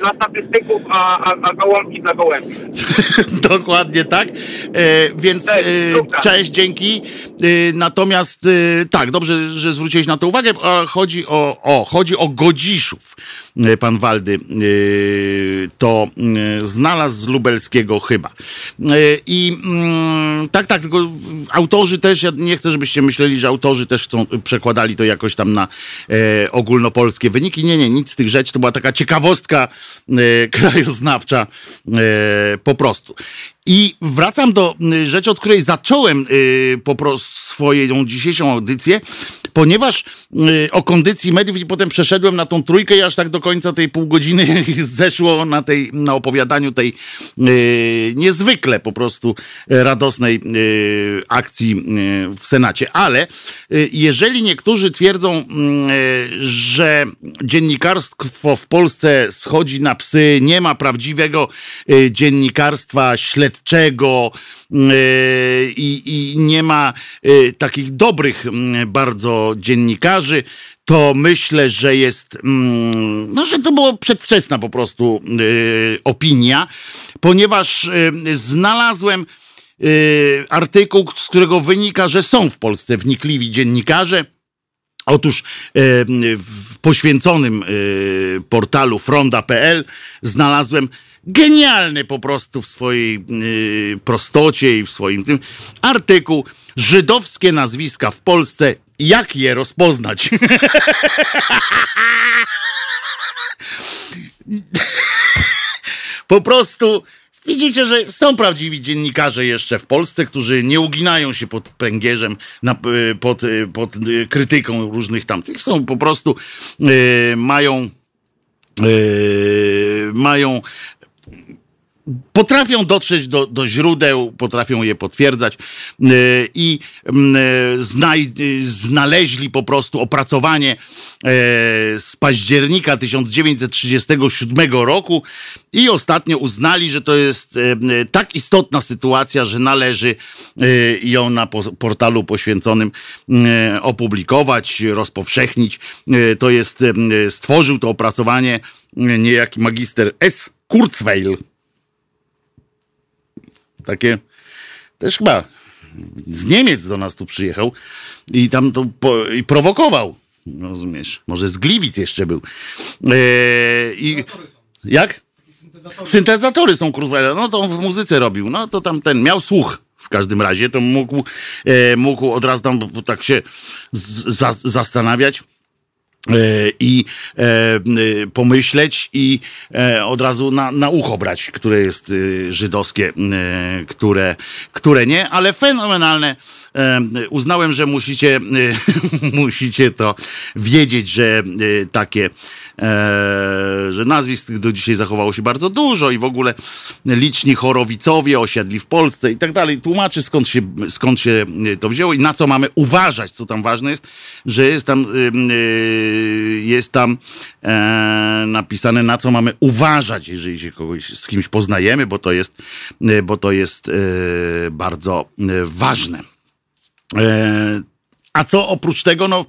Speaker 3: dla statystyków, a, a, a gołąbki dla gołębi. <laughs>
Speaker 1: Dokładnie tak. E, więc
Speaker 3: Cześć,
Speaker 1: e, cześć, dzięki. E, natomiast e, tak, dobrze, że zwróciłeś na to uwagę. Chodzi o, o, chodzi o Godziszów. E, Pan Waldy e, to znalazł z lubelskiego chyba. I mm, tak, tak, tylko autorzy też, ja nie chcę, żebyście myśleli, że autorzy też chcą, przekładali to jakoś tam na ogólnopolskie wyniki. Nie, nie, nic z tych rzeczy. To była taka ciekawostka <laughs> krajoznawcza po prostu. I wracam do y, rzeczy, od której zacząłem y, po prostu swoją dzisiejszą audycję. Ponieważ y, o kondycji mediów i potem przeszedłem na tą trójkę i aż tak do końca tej pół godziny <laughs> zeszło na tej, na opowiadaniu tej y, niezwykle po prostu radosnej y, akcji w Senacie. Ale jeżeli niektórzy twierdzą, że dziennikarstwo w Polsce schodzi na psy, nie ma prawdziwego dziennikarstwa śledczego, i, i nie ma takich dobrych bardzo dziennikarzy, to myślę, że jest, mm, no, że to było przedwczesna po prostu y, opinia, ponieważ y, znalazłem y, artykuł, z którego wynika, że są w Polsce wnikliwi dziennikarze. Otóż w poświęconym portalu fronda.pl znalazłem genialny po prostu w swojej prostocie i w swoim tym artykuł żydowskie nazwiska w Polsce, jak je rozpoznać? <laughs> po prostu widzicie, że są prawdziwi dziennikarze jeszcze w Polsce, którzy nie uginają się pod pręgierzem, pod, pod krytyką różnych tamtych. Są po prostu, yy, mają Yy, mają potrafią dotrzeć do, do źródeł, potrafią je potwierdzać yy, i yy, znaj, znaleźli po prostu opracowanie yy, z października 1937 roku i ostatnio uznali, że to jest tak istotna sytuacja, że należy ją na portalu poświęconym opublikować, rozpowszechnić. To jest, stworzył to opracowanie niejaki magister S. Kurzweil takie też chyba z Niemiec do nas tu przyjechał i tam to po, i prowokował. Rozumiesz? Może z Gliwic jeszcze był. Eee, i, jak? Syntezatory. Syntezatory są kurwa. No to on w muzyce robił. No to tam ten miał słuch w każdym razie. To mógł, e, mógł od razu tam tak się z, za, zastanawiać. E, i e, e, pomyśleć i od razu na, na ucho brać, które jest żydowskie, które, które nie, ale fenomenalne. Uznałem, że musicie, <laughs> musicie to wiedzieć, że takie E, że nazwisk do dzisiaj zachowało się bardzo dużo i w ogóle liczni chorowicowie osiadli w Polsce i tak dalej. Tłumaczy skąd się, skąd się to wzięło i na co mamy uważać, co tam ważne jest, że jest tam, e, jest tam e, napisane na co mamy uważać, jeżeli się kogoś z kimś poznajemy, bo to jest, bo to jest bardzo ważne. A co oprócz tego, no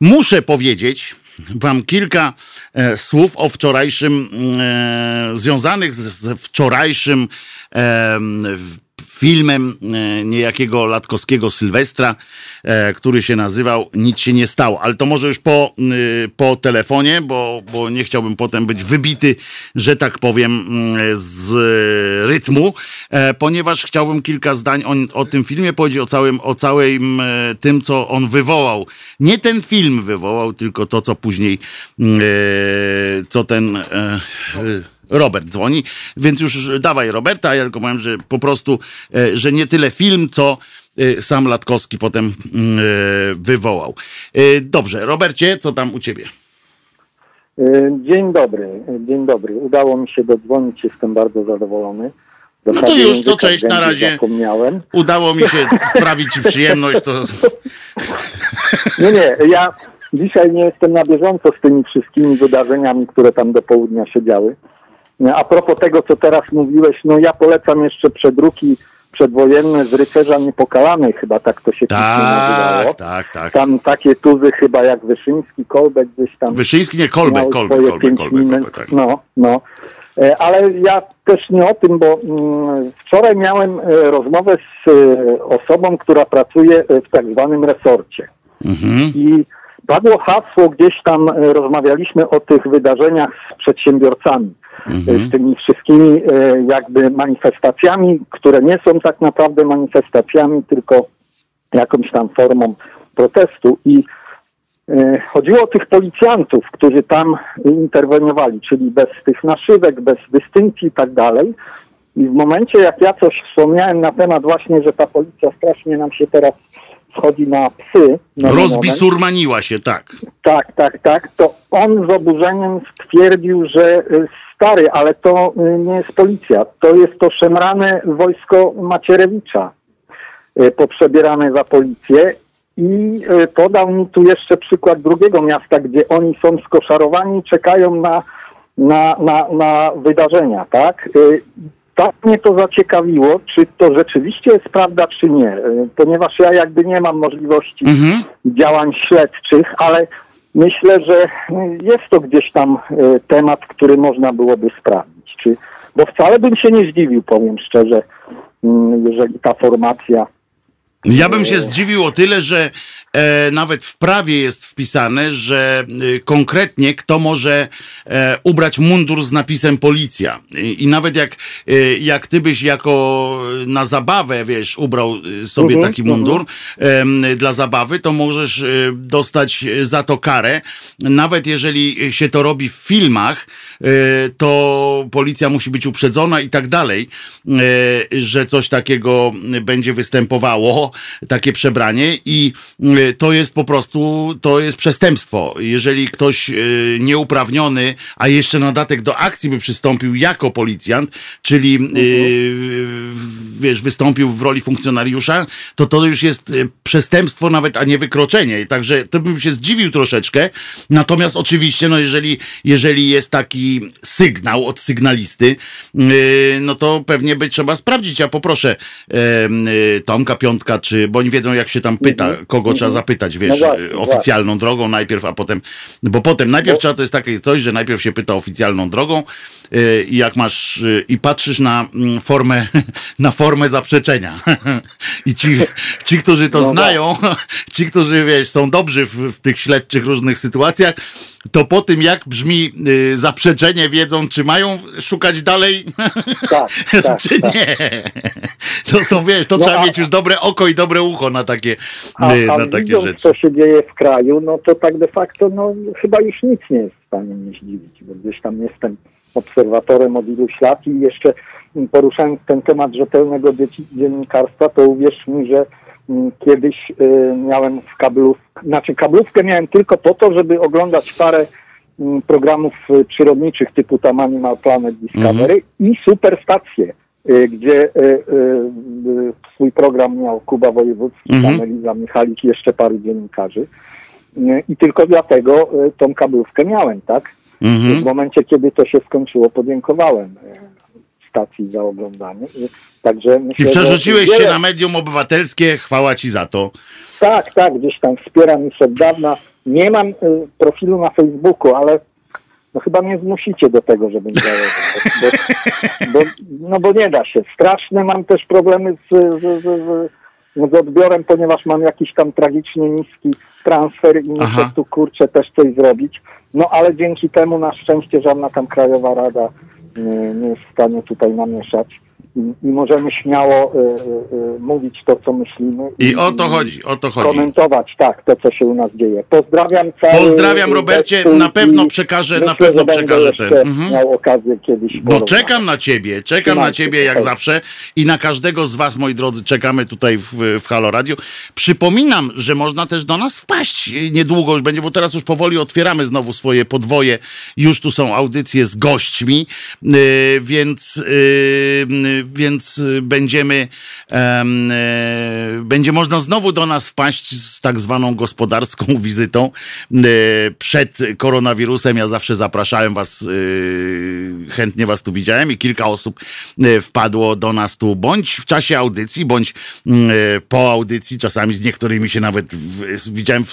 Speaker 1: muszę powiedzieć, wam kilka e, słów o wczorajszym, e, związanych z, z wczorajszym e, filmem e, niejakiego latkowskiego Sylwestra, e, który się nazywał Nic się nie stało. Ale to może już po, e, po telefonie, bo, bo nie chciałbym potem być wybity, że tak powiem, z rytmu, ponieważ chciałbym kilka zdań o, o tym filmie powiedzieć, o całym, o całym tym, co on wywołał. Nie ten film wywołał, tylko to, co później, co ten Robert dzwoni, więc już dawaj Roberta, ja tylko powiem, że po prostu, e, że nie tyle film, co e, sam Latkowski potem mm, e, wywołał. Dobrze, Robercie, co tam u ciebie?
Speaker 4: Dzień dobry, dzień dobry. Udało mi się dodzwonić, jestem bardzo zadowolony.
Speaker 1: No to już, to cześć, na razie. Zapomniałem. Udało mi się sprawić ci przyjemność. To...
Speaker 4: Nie, nie, ja dzisiaj nie jestem na bieżąco z tymi wszystkimi wydarzeniami, które tam do południa się działy. A propos tego, co teraz mówiłeś, no ja polecam jeszcze przedruki przedwojenne z rycerza niepokalanej, chyba tak to się
Speaker 1: tak, nazywało. Tak, tak.
Speaker 4: Tam takie tuzy chyba jak Wyszyński, Kolbek gdzieś tam.
Speaker 1: Wyszyński, nie, Kolbek, Kolbek, Kolbek, Kolbek, tak.
Speaker 4: No, no. E, ale ja też nie o tym, bo mm, wczoraj miałem e, rozmowę z e, osobą, która pracuje w tak zwanym resorcie. Mhm. I padło hasło, gdzieś tam rozmawialiśmy o tych wydarzeniach z przedsiębiorcami mhm. z tymi wszystkimi e, jakby manifestacjami, które nie są tak naprawdę manifestacjami, tylko jakąś tam formą protestu. I e, chodziło o tych policjantów, którzy tam interweniowali, czyli bez tych naszywek, bez dystynkcji i tak dalej. I w momencie, jak ja coś wspomniałem na temat właśnie, że ta policja strasznie nam się teraz wchodzi na psy. Na
Speaker 1: Rozbisurmaniła się, tak.
Speaker 4: Tak, tak, tak. To on z oburzeniem stwierdził, że stary, ale to nie jest policja. To jest to szemrane wojsko Macierewicza poprzebierane za policję i podał mi tu jeszcze przykład drugiego miasta, gdzie oni są skoszarowani i czekają na, na, na, na wydarzenia, tak? Tak mnie to zaciekawiło, czy to rzeczywiście jest prawda, czy nie, ponieważ ja jakby nie mam możliwości mhm. działań śledczych, ale myślę, że jest to gdzieś tam temat, który można byłoby sprawdzić. Czy, bo wcale bym się nie zdziwił, powiem szczerze, jeżeli ta formacja
Speaker 1: ja bym się zdziwił o tyle, że e, nawet w prawie jest wpisane, że e, konkretnie kto może e, ubrać mundur z napisem policja. I, nawet jak, e, jak ty byś jako na zabawę, wiesz, ubrał e, sobie mhm, taki mundur mhm. dla zabawy, to możesz e, dostać za to karę. Nawet jeżeli się to robi w filmach, to policja musi być uprzedzona i tak dalej, że coś takiego będzie występowało takie przebranie i y, to jest po prostu, to jest przestępstwo. Jeżeli ktoś y, nieuprawniony, a jeszcze na dodatek do akcji by przystąpił jako policjant, czyli mhm. wiesz, wystąpił w roli funkcjonariusza, to to już jest przestępstwo nawet, a nie wykroczenie. Także to bym się zdziwił troszeczkę. Natomiast oczywiście, no jeżeli, jeżeli jest taki sygnał od sygnalisty, no to pewnie by trzeba sprawdzić. Ja poproszę Tomka Piątka czy, bo oni wiedzą jak się tam pyta, mhm. kogo trzeba. Zapytać, wiesz, no właśnie, oficjalną drogą najpierw, a potem, bo potem najpierw bo... trzeba, to jest takie coś, że najpierw się pyta oficjalną drogą yy, i jak masz, yy, i patrzysz na mm, formę, <laughs> na formę zaprzeczenia. <laughs> I ci, ci, którzy to no. znają, <laughs> ci, którzy, wiesz, są dobrzy w, w tych śledczych różnych sytuacjach, to po tym, jak brzmi y, zaprzeczenie, wiedzą, czy mają szukać dalej, tak, <laughs> tak, czy tak. nie. To są, wiesz, to no, trzeba a, mieć już dobre oko i dobre ucho na takie,
Speaker 4: a, y, na a takie widząc, rzeczy. co się dzieje w kraju, no to tak de facto, no chyba już nic nie jest w stanie mnie zdziwić, bo gdzieś tam jestem obserwatorem od iluś lat i jeszcze poruszając ten temat rzetelnego dziennikarstwa, to uwierz mi, że Mm, kiedyś y, miałem w kablówkę, znaczy kablówkę miałem tylko po to, żeby oglądać parę programów y, przyrodniczych typu tam Animal Planet Discovery -hmm. i superstacje, y, gdzie swój program miał Kuba Wojewódzki, -hmm. tam Eliza Michalik i jeszcze paru dziennikarzy. I tylko dlatego tą kablówkę miałem, tak? -hmm. W momencie, kiedy to się skończyło, podziękowałem stacji za oglądanie. Także
Speaker 1: myślę, I przerzuciłeś wiele... się na medium obywatelskie, chwała ci za to.
Speaker 4: Tak, tak, gdzieś tam wspieram już od dawna. Nie mam y, profilu na Facebooku, ale no chyba mnie zmusicie do tego, żebym założył. Bo, bo, no bo nie da się. Straszne mam też problemy z, z, z, z odbiorem, ponieważ mam jakiś tam tragicznie niski transfer i muszę tu kurczę też coś zrobić. No ale dzięki temu na szczęście żadna tam Krajowa Rada nie, jest w stanie tutaj namieszać i, możemy śmiało y, y, mówić to, co myślimy.
Speaker 1: I, I, o to chodzi, o to chodzi.
Speaker 4: Komentować, tak, to, co się u nas dzieje. Pozdrawiam cały
Speaker 1: Pozdrawiam Robercie, na pewno przekażę, myślę, na pewno przekażę ten.
Speaker 4: Mhm. Miał okazję kiedyś.
Speaker 1: No czekam na ciebie, czekam na ciebie jak zawsze i na każdego z was, moi drodzy, czekamy tutaj w, w Halo Radio. Przypominam, że można też do nas wpaść niedługo już będzie, bo teraz już powoli otwieramy znowu swoje podwoje. Już tu są audycje z gośćmi, yy, więc yy, więc y, będziemy, e, będzie można znowu do nas wpaść z tak zwaną gospodarską <laughs> wizytą e, przed koronawirusem. Ja zawsze zapraszałem was, e, chętnie was tu widziałem i kilka osób wpadło do nas tu, bądź w czasie audycji, bądź po audycji. Czasami z niektórymi się nawet widziałem w,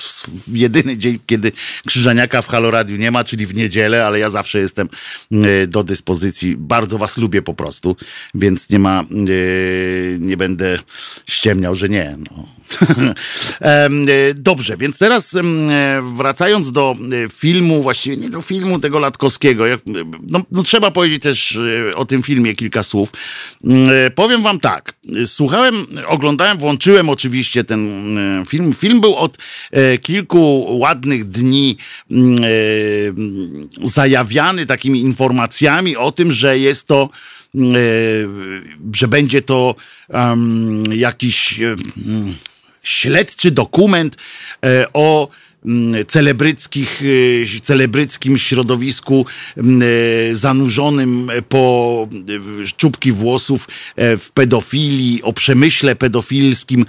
Speaker 1: w jedyny dzień, kiedy Krzyżaniaka w Halo Radio nie ma, czyli w niedzielę, ale ja zawsze jestem do dyspozycji. Bardzo was lubię po prostu, więc nie ma, nie będę ściemniał, że nie. No. <laughs> E, dobrze, więc teraz wracając do filmu, właściwie nie do filmu tego Latkowskiego, no, no trzeba powiedzieć też o tym filmie kilka słów. Powiem wam tak, słuchałem, oglądałem, włączyłem oczywiście ten film. Film był od kilku ładnych dni zajawiany takimi informacjami o tym, że jest to że będzie to jakiś śledczy dokument e, o celebryckich, e, celebryckim środowisku mm, e, zanurzonym po czubki włosów w pedofilii, o przemyśle pedofilskim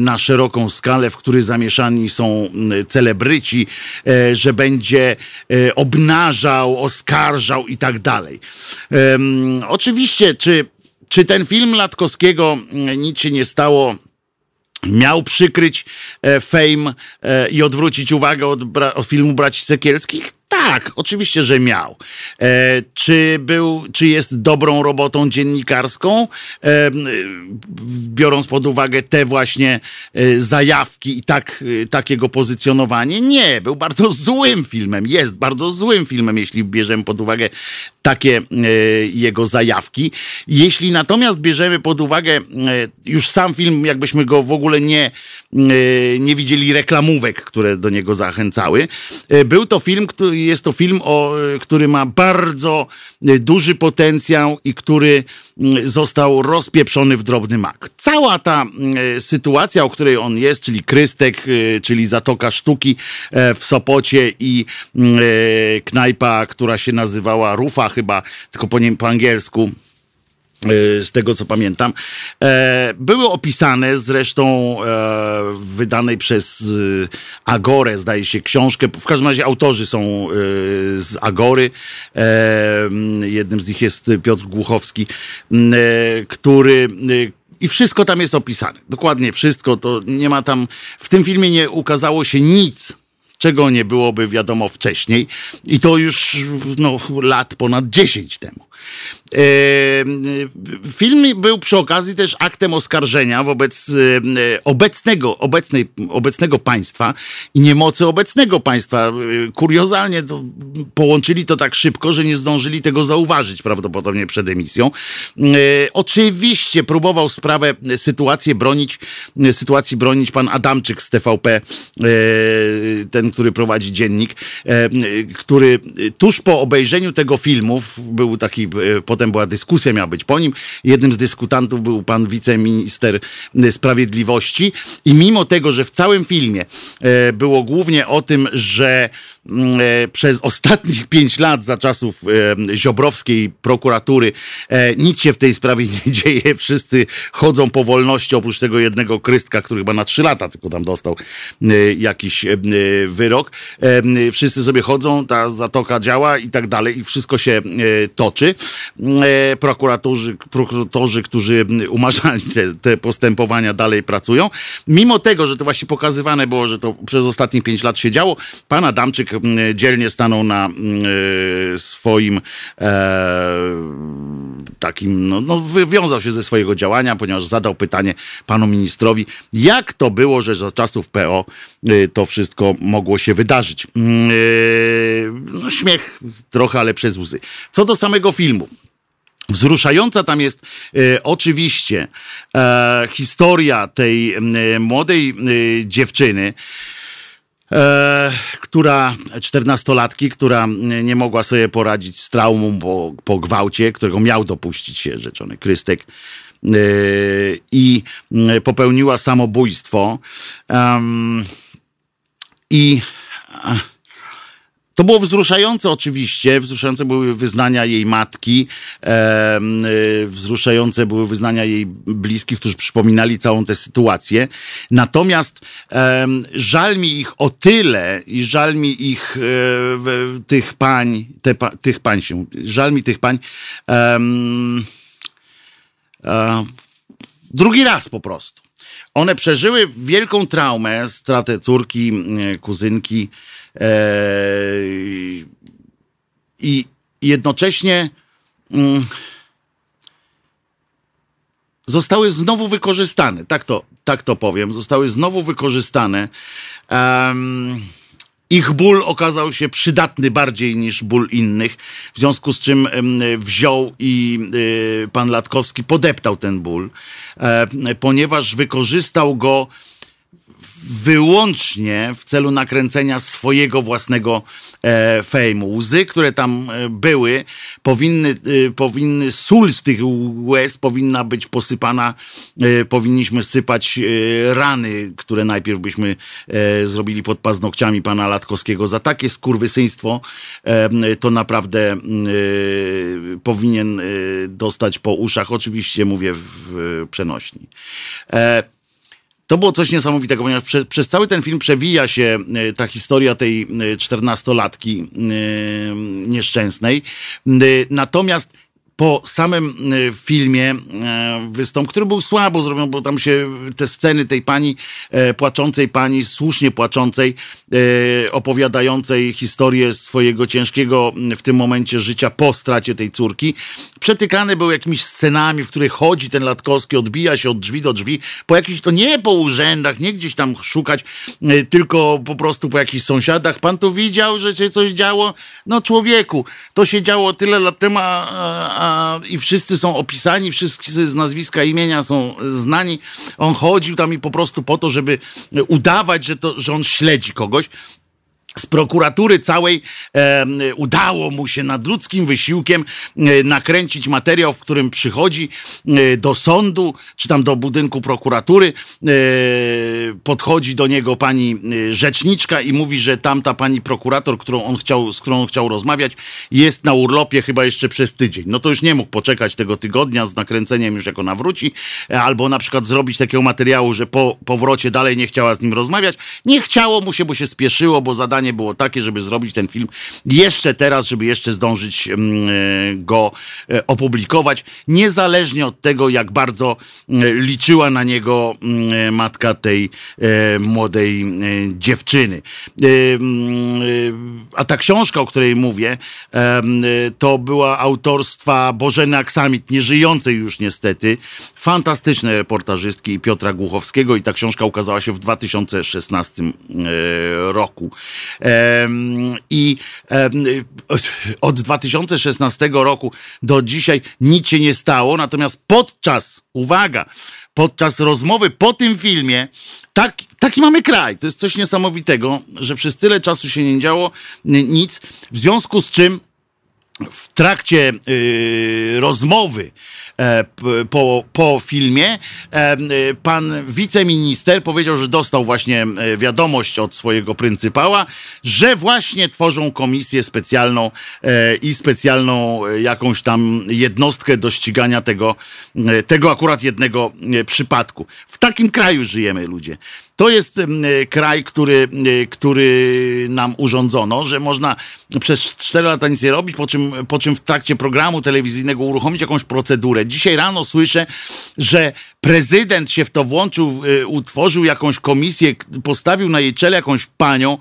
Speaker 1: na szeroką skalę, w który zamieszani są mm, celebryci, że będzie obnażał, oskarżał i tak dalej. Oczywiście, czy, czy ten film Latkowskiego nic się nie stało miał przykryć e, fame e, i odwrócić uwagę od, od filmu Braci Sekielskich? Tak, oczywiście, że miał. E, czy był, czy jest dobrą robotą dziennikarską, e, biorąc pod uwagę te właśnie e, zajawki i tak, e, takiego pozycjonowanie? Nie, był bardzo <laughs> złym filmem, jest bardzo złym filmem, jeśli bierzemy pod uwagę takie e, jego zajawki. Jeśli natomiast bierzemy pod uwagę e, już sam film, jakbyśmy go w ogóle nie, nie widzieli reklamówek, które do niego zachęcały, był to film, który jest to film, o, który ma bardzo e, duży potencjał i który mm, został rozpieprzony w drobny mak. Cała ta mm, sytuacja, o której on jest, czyli Krystek, e, czyli Zatoka Sztuki e, w Sopocie i mm, knajpa, która się nazywała Rufa chyba, tylko po, nie, po angielsku, E, z tego co pamiętam, e, były opisane zresztą e, wydanej przez Agorę, zdaje się, książkę. W każdym razie autorzy są z Agory. Jednym z nich jest Piotr Głuchowski, który i wszystko tam jest opisane. Dokładnie wszystko. To nie ma tam. W tym filmie nie ukazało się nic czego nie byłoby wiadomo wcześniej i to już no, lat ponad 10 temu. E, film był przy okazji też aktem oskarżenia wobec e, obecnego, obecnej, obecnego państwa i niemocy obecnego państwa. E, kuriozalnie to połączyli to tak szybko, że nie zdążyli tego zauważyć prawdopodobnie przed emisją. Oczywiście próbował sprawę, sytuację bronić, sytuacji bronić pan Adamczyk z TVP, ten, który prowadzi dziennik, który tuż po obejrzeniu tego filmu, był taki pod potem była dyskusja, miała być po nim. Jednym z dyskutantów był pan wiceminister sprawiedliwości i mimo tego, że w całym filmie e, było głównie o tym, że przez ostatnich <laughs> pięć lat za czasów e, ziobrowskiej prokuratury e, nic się w tej sprawie <laughs> nie dzieje. Wszyscy chodzą po wolności, oprócz tego jednego krystka, który chyba na trzy lata tylko tam dostał jakiś wyrok. Wszyscy sobie chodzą, ta zatoka działa i tak dalej i wszystko się toczy. Prokuratorzy, prokuratorzy którzy umarzali te, te postępowania dalej pracują. Mimo tego, że to właśnie pokazywane było, że to przez ostatnich pięć lat się działo, pan Adamczyk dzielnie stanął na mm, e, swoim e, takim, no, no, wywiązał się ze swojego działania, ponieważ zadał pytanie panu ministrowi, jak to było, że za czasów PO e, to wszystko mogło się wydarzyć. Mm, no, śmiech trochę, ale przez łzy. Co do samego filmu. Wzruszająca tam jest e, oczywiście e, historia tej e, młodej dziewczyny, e, która, czternastolatki, która nie mogła sobie poradzić z traumą po, po gwałcie, którego miał dopuścić się rzeczony Krystek e, i popełniła samobójstwo. Um, I to było wzruszające oczywiście, wzruszające były wyznania jej matki, e, wzruszające były wyznania jej bliskich, którzy przypominali całą tę sytuację. Natomiast e, żal mi ich o tyle i żal mi ich, e, tych pań, te, tych pań się, żal mi tych pań, drugi raz po prostu. One przeżyły wielką traumę, stratę córki, kuzynki, E, I jednocześnie mm, zostały znowu wykorzystane. Tak to, tak to powiem. Zostały znowu wykorzystane. Um, ich ból okazał się przydatny bardziej niż ból innych, w związku z czym wziął i y, pan Latkowski podeptał ten ból, e, ponieważ wykorzystał go wyłącznie w celu nakręcenia swojego własnego e, fejmu. Łzy, które tam e, były, powinny, e, powinny, sól z tych łez powinna być posypana, e, powinniśmy sypać e, rany, które najpierw byśmy e, zrobili pod paznokciami pana Latkowskiego. Za takie skurwysyństwo to naprawdę powinien dostać po uszach. Oczywiście mówię w przenośni. To było coś niesamowitego, ponieważ przez, przez, cały ten film przewija się e, ta historia tej e, czternastolatki e, nieszczęsnej. Natomiast po samym e, filmie e, wystąp, który był słabo zrobiony, bo tam się te sceny tej pani, e, płaczącej pani, słusznie płaczącej, opowiadającej historię swojego ciężkiego w tym momencie życia po stracie tej córki, przetykane były jakimiś scenami, w których chodzi ten Latkowski, odbija się od drzwi do drzwi, po jakichś, to nie po urzędach, nie gdzieś tam szukać, tylko po prostu po jakichś sąsiadach. Pan tu widział, że się coś działo? No człowieku, to się działo tyle lat temu, a, a i wszyscy są opisani, wszyscy z nazwiska imienia są znani. On chodził tam i po prostu po to, żeby udawać, że, to, że on śledzi kogoś z prokuratury całej e, udało mu się nad ludzkim wysiłkiem e, nakręcić materiał, w którym przychodzi e, do sądu, czy tam do budynku prokuratury, e, podchodzi do niego pani e, rzeczniczka i mówi, że tamta pani prokurator, którą on chciał, z którą on chciał rozmawiać, jest na urlopie chyba jeszcze przez tydzień. No to już nie mógł poczekać tego tygodnia z nakręceniem już jak ona wróci, e, albo na przykład zrobić takiego materiału, że po powrocie dalej nie chciała z nim rozmawiać. Nie chciało mu się, bo się spieszyło, bo zadanie zadanie było takie, żeby zrobić ten film jeszcze teraz, żeby jeszcze zdążyć mm, e, go e, opublikować, niezależnie od tego, jak bardzo mm, liczyła na niego mm, matka tej e, młodej dziewczyny. A ta książka, o której mówię, to była autorstwa Bożeny Aksamit, nieżyjącej już niestety, fantastycznej reportażystki Piotra Głuchowskiego i ta książka ukazała się w 2016 roku. I od 2016 roku do dzisiaj nic się nie stało, natomiast podczas, uwaga, podczas rozmowy po tym filmie, tak, taki mamy kraj. To jest coś niesamowitego, że przez tyle czasu się nie działo nic, w związku z czym w trakcie yy, rozmowy po, po filmie. E, pan wiceminister powiedział, że dostał właśnie e, wiadomość od swojego pryncypała, że właśnie tworzą komisję specjalną i specjalną jakąś tam jednostkę do ścigania tego, tego akurat jednego przypadku. W takim kraju żyjemy ludzie. To jest kraj, który, który nam urządzono, że można przez 4 lata nic nie robić, po czym, po czym w trakcie programu telewizyjnego uruchomić jakąś procedurę. Dzisiaj rano słyszę, że prezydent się w to włączył, y, utworzył jakąś komisję, postawił na jej czele jakąś panią.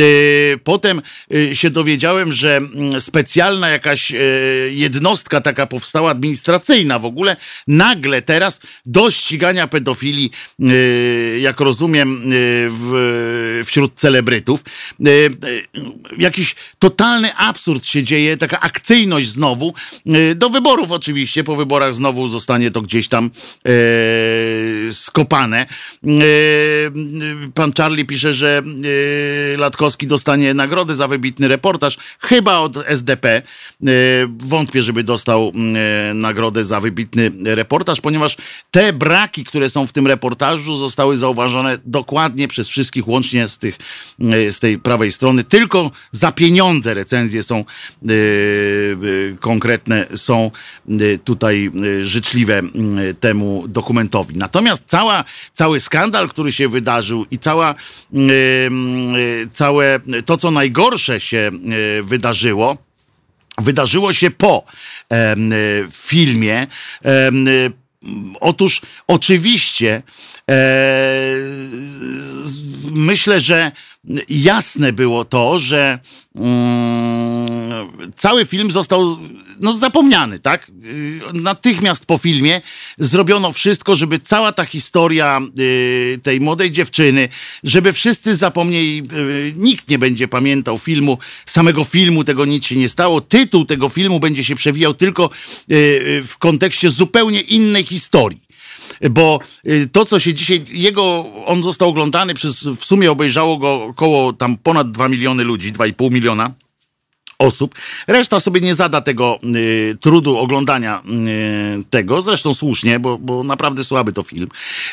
Speaker 1: Y, potem y, się dowiedziałem, że mm, specjalna jakaś jednostka taka powstała, administracyjna w ogóle, nagle teraz do ścigania pedofilii, jak rozumiem, w, wśród celebrytów. Jakiś totalny absurd się dzieje, taka akcyjność znowu. Do wyborów oczywiście, po wyborach znowu zostanie to gdzieś tam skopane. E, pan Charlie pisze, że e, Latkowski dostanie nagrodę za wybitny reportaż, chyba od SDP. Wątpię, żeby dostał nagrodę za wybitny reportaż, ponieważ te braki, które są w tym reportażu, zostały zauważone dokładnie przez wszystkich, łącznie z, tych, z tej prawej strony. Tylko za pieniądze recenzje są konkretne, są tutaj życzliwe temu dokumentowi dokumentowi. Natomiast cała, cały skandal, który się wydarzył i cała, yy, całe to, co najgorsze się yy, wydarzyło, wydarzyło się po filmie. Otóż oczywiście myślę, że jasne było to, że mm, cały film został no, zapomniany, tak? Natychmiast po filmie zrobiono wszystko, żeby cała ta historia y, tej młodej dziewczyny, żeby wszyscy zapomnieli, y, nikt nie będzie pamiętał filmu, samego filmu, tego nic się nie stało. Tytuł tego filmu będzie się przewijał tylko y, w kontekście zupełnie innej historii. Bo to, co się dzisiaj, jego, on został oglądany przez, w sumie obejrzało go około tam ponad 2 miliony ludzi, 2,5 miliona osób. Reszta sobie nie zada tego y, trudu oglądania y, tego, zresztą słusznie, bo, bo naprawdę słaby to film.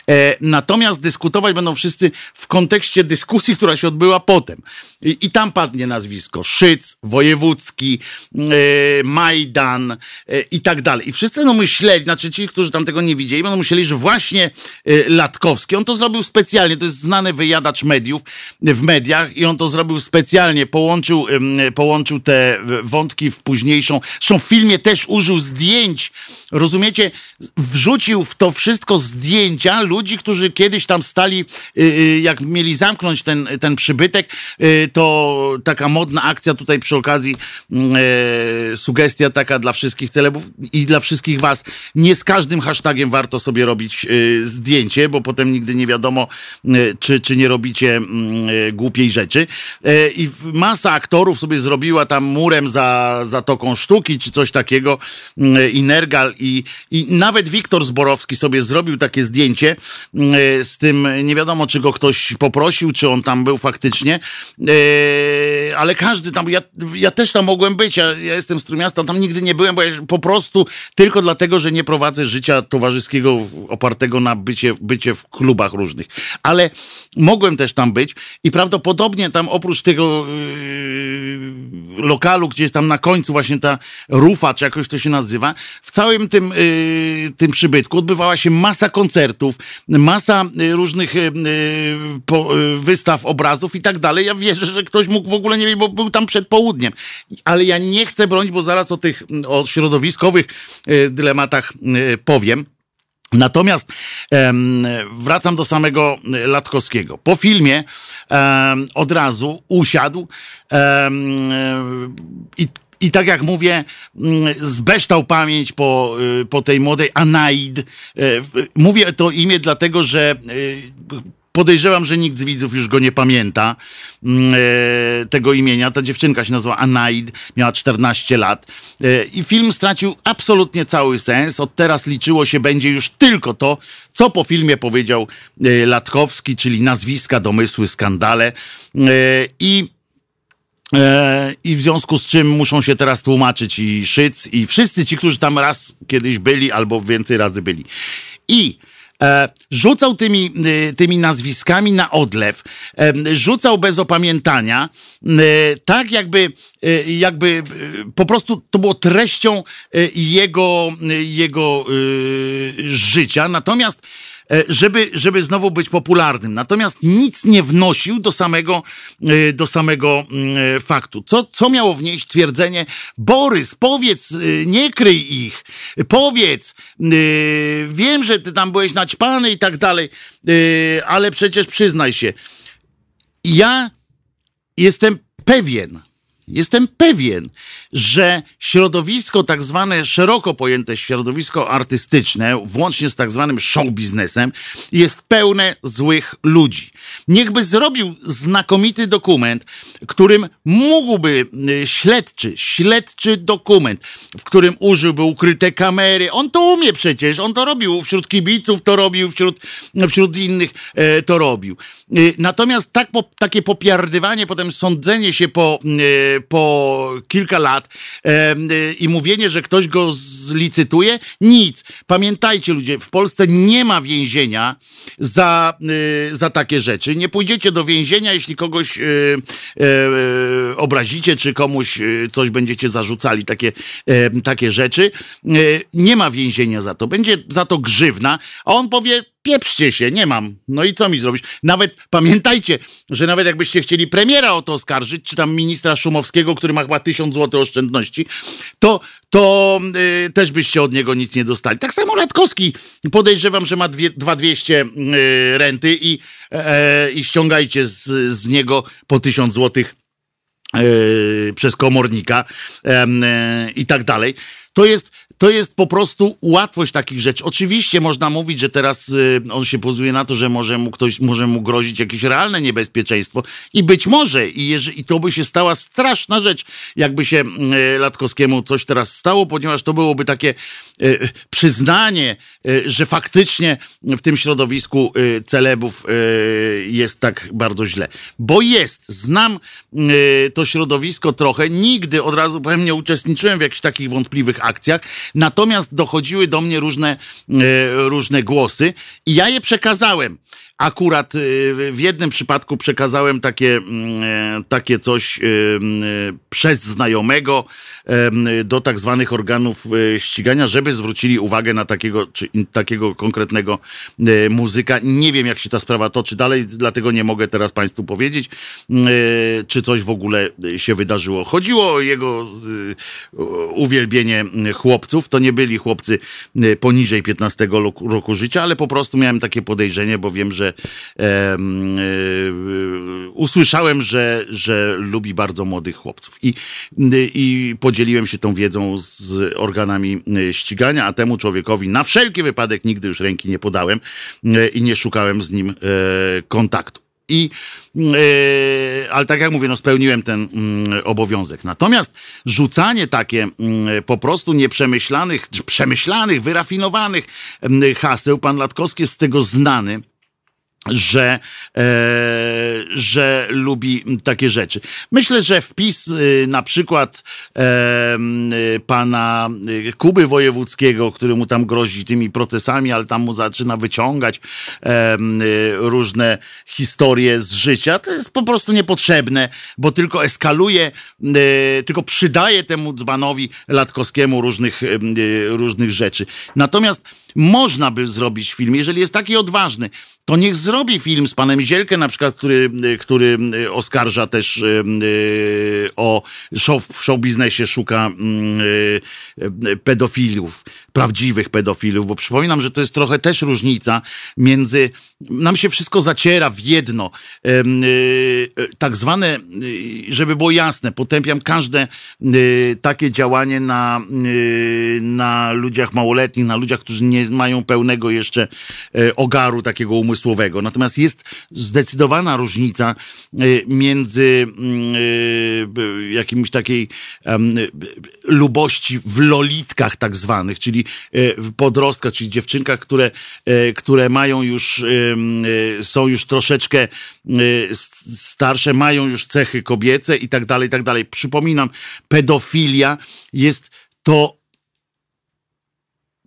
Speaker 1: E, natomiast dyskutować będą wszyscy w kontekście dyskusji, która się odbyła potem. I, i tam padnie nazwisko Szyc, Wojewódzki, y, Majdan y, i tak dalej. I wszyscy będą myśleli, znaczy ci, którzy tam tego nie widzieli, będą myśleli, że właśnie y, Latkowski, on to zrobił specjalnie, to jest znany wyjadacz mediów w mediach i on to zrobił specjalnie, połączył, połączył te wątki w późniejszą. Zresztą w filmie też użył zdjęć, rozumiecie? Wrzucił w to wszystko zdjęcia ludzi, którzy kiedyś tam stali, y, y, jak mieli zamknąć ten, ten przybytek, y, to taka modna akcja tutaj przy okazji, sugestia taka dla wszystkich celebów i dla wszystkich was. Nie z każdym hashtagiem warto sobie robić zdjęcie, bo potem nigdy nie wiadomo, czy, czy nie robicie mm, głupiej rzeczy. I masa aktorów sobie zrobiła tam murem za Zatoką Sztuki, czy coś takiego, mm, Inergal i, i nawet Wiktor Zborowski sobie zrobił takie zdjęcie mm, z tym, nie wiadomo, czy go ktoś poprosił, czy on tam był faktycznie, e, ale każdy tam, ja, ja też tam mogłem być, ja, ja jestem z Trójmiasta, tam nigdy nie byłem, bo ja po prostu tylko dlatego, że nie prowadzę życia towarzyskiego opartego na bycie, bycie w klubach różnych, ale mogłem też tam być i prawdopodobnie tam oprócz tego yy, lokalu, gdzie jest tam na końcu właśnie ta rufa, czy jakoś to się nazywa, w całym tym, yy, tym przybytku odbywała się masa koncertów, masa yy, różnych yy, wystaw, obrazów i tak dalej. Ja wierzę, że ktoś mógł w ogóle nie wiedzieć, bo był tam przed południem. Ale ja nie chcę bronić, bo zaraz o tych o środowiskowych dylematach powiem. Natomiast um, wracam do samego Latkowskiego. Po filmie um, od razu usiadł um, i i tak jak mówię, mm, zbeształ pamięć po, y, po tej młodej Anaid. E, mówię to imię dlatego, że podejrzewam, że nikt z widzów już go nie pamięta, mm, e, tego imienia. Ta dziewczynka się nazywa Anaid, miała 14 lat. E, I film stracił absolutnie cały sens. Od teraz liczyło się będzie już tylko to, co po filmie powiedział Latkowski, czyli nazwiska, domysły, skandale. I E, I w związku z czym muszą się teraz tłumaczyć i Szyc, i wszyscy ci, którzy tam raz kiedyś byli, albo więcej razy byli. I e, rzucał tymi, e, tymi nazwiskami na odlew, e, rzucał bez opamiętania, e, tak jakby, e, jakby po prostu to było treścią jego, jego życia. Natomiast E, żeby, żeby znowu być popularnym. Natomiast nic nie wnosił do samego, e, do samego mm, e, faktu. Co, co miało wnieść twierdzenie, Borys, powiedz, nie kryj ich, powiedz, wiem, że ty tam byłeś naćpany i tak dalej, ale przecież przyznaj się, ja jestem pewien, Jestem pewien, że środowisko, tak zwane szeroko pojęte środowisko artystyczne, włącznie z tak zwanym show biznesem, jest pełne złych ludzi. Niechby zrobił znakomity dokument, którym mógłby y, śledczy, śledczy dokument, w którym użyłby ukryte kamery. On to umie przecież, on to robił wśród kibiców, to robił wśród, wśród innych, e, to robił. Y, natomiast tak, po, takie popiardywanie, potem sądzenie się po y, po kilka lat i mówienie, że ktoś go zlicytuje, nic. Pamiętajcie ludzie, w Polsce nie ma więzienia za, e, za takie rzeczy. Nie pójdziecie do więzienia, jeśli kogoś e, obrazicie, czy komuś coś będziecie zarzucali, takie, takie rzeczy. Nie ma więzienia za to. Będzie za to grzywna, a on powie, pieprzcie się, nie mam. No i co mi zrobić? Nawet pamiętajcie, że nawet jakbyście chcieli premiera o to oskarżyć, czy tam ministra Szumowskiego, który ma chyba tysiąc złotych oszczędności, to, to yy, też byście od niego nic nie dostali. Tak samo Latkowski. Podejrzewam, że ma dwie, 2200 yy, renty i, yy, i ściągajcie z, z niego po tysiąc złotych yy, przez komornika yy, i tak dalej. To jest to jest po prostu łatwość takich rzeczy. Oczywiście można mówić, że teraz y, on się pozuje na to, że może mu ktoś, może mu grozić jakieś realne niebezpieczeństwo i być może, i, i to by się stała straszna rzecz, jakby się y, Latkowskiemu coś teraz stało, ponieważ to byłoby takie y, przyznanie, y, że faktycznie w tym środowisku y, celebów y, jest tak bardzo źle. Bo jest, znam to środowisko trochę, nigdy od razu powiem, nie uczestniczyłem w jakichś takich wątpliwych akcjach, natomiast dochodziły do mnie różne, różne głosy i ja je przekazałem akurat w jednym przypadku przekazałem takie, takie coś przez znajomego do tak zwanych organów ścigania, żeby zwrócili uwagę na takiego, czy takiego konkretnego muzyka. Nie wiem, jak się ta sprawa toczy dalej, dlatego nie mogę teraz Państwu powiedzieć, czy coś w ogóle się wydarzyło. Chodziło o jego uwielbienie chłopców. To nie byli chłopcy poniżej 15 roku życia, ale po prostu miałem takie podejrzenie, bo wiem, że e, usłyszałem, że, że lubi bardzo młodych chłopców. I, I podzieliłem się tą wiedzą z organami ścigania, a temu człowiekowi na wszelki wypadek nigdy już ręki nie podałem e, i nie szukałem z nim e, kontaktu. I, ale tak jak mówię, no spełniłem ten yy, obowiązek. Natomiast rzucanie takie yy, po prostu nieprzemyślanych, przemyślanych, wyrafinowanych haseł, pan Latkowski jest z tego znany że, e, że lubi takie rzeczy. Myślę, że wpis y, na przykład y, pana y, Kuby Wojewódzkiego, który mu tam grozi tymi procesami, ale tam mu zaczyna wyciągać różne historie z życia, to jest po prostu niepotrzebne, bo tylko eskaluje, tylko przydaje temu dzbanowi Latkowskiemu różnych, różnych rzeczy. Natomiast można by zrobić film, jeżeli jest taki odważny, to niech zrobi film z panem Zielkę, na przykład, który, który oskarża też e, o show, w show biznesie szuka mm, pedofilów, prawdziwych pedofilów, bo przypominam, że to jest trochę też różnica między, nam się wszystko zaciera w jedno, tak zwane, żeby było jasne, potępiam każde takie działanie na, na ludziach małoletnich, na ludziach, którzy nie mają pełnego jeszcze ogaru takiego umysłowego. Natomiast jest zdecydowana różnica e, między mm, e, jakimś takiej lubości w lolitkach tak zwanych, czyli e, podrostkach, czyli dziewczynkach, które, które mają już, są już troszeczkę starsze, mają już cechy kobiece i tak dalej, i tak dalej. Przypominam, pedofilia jest to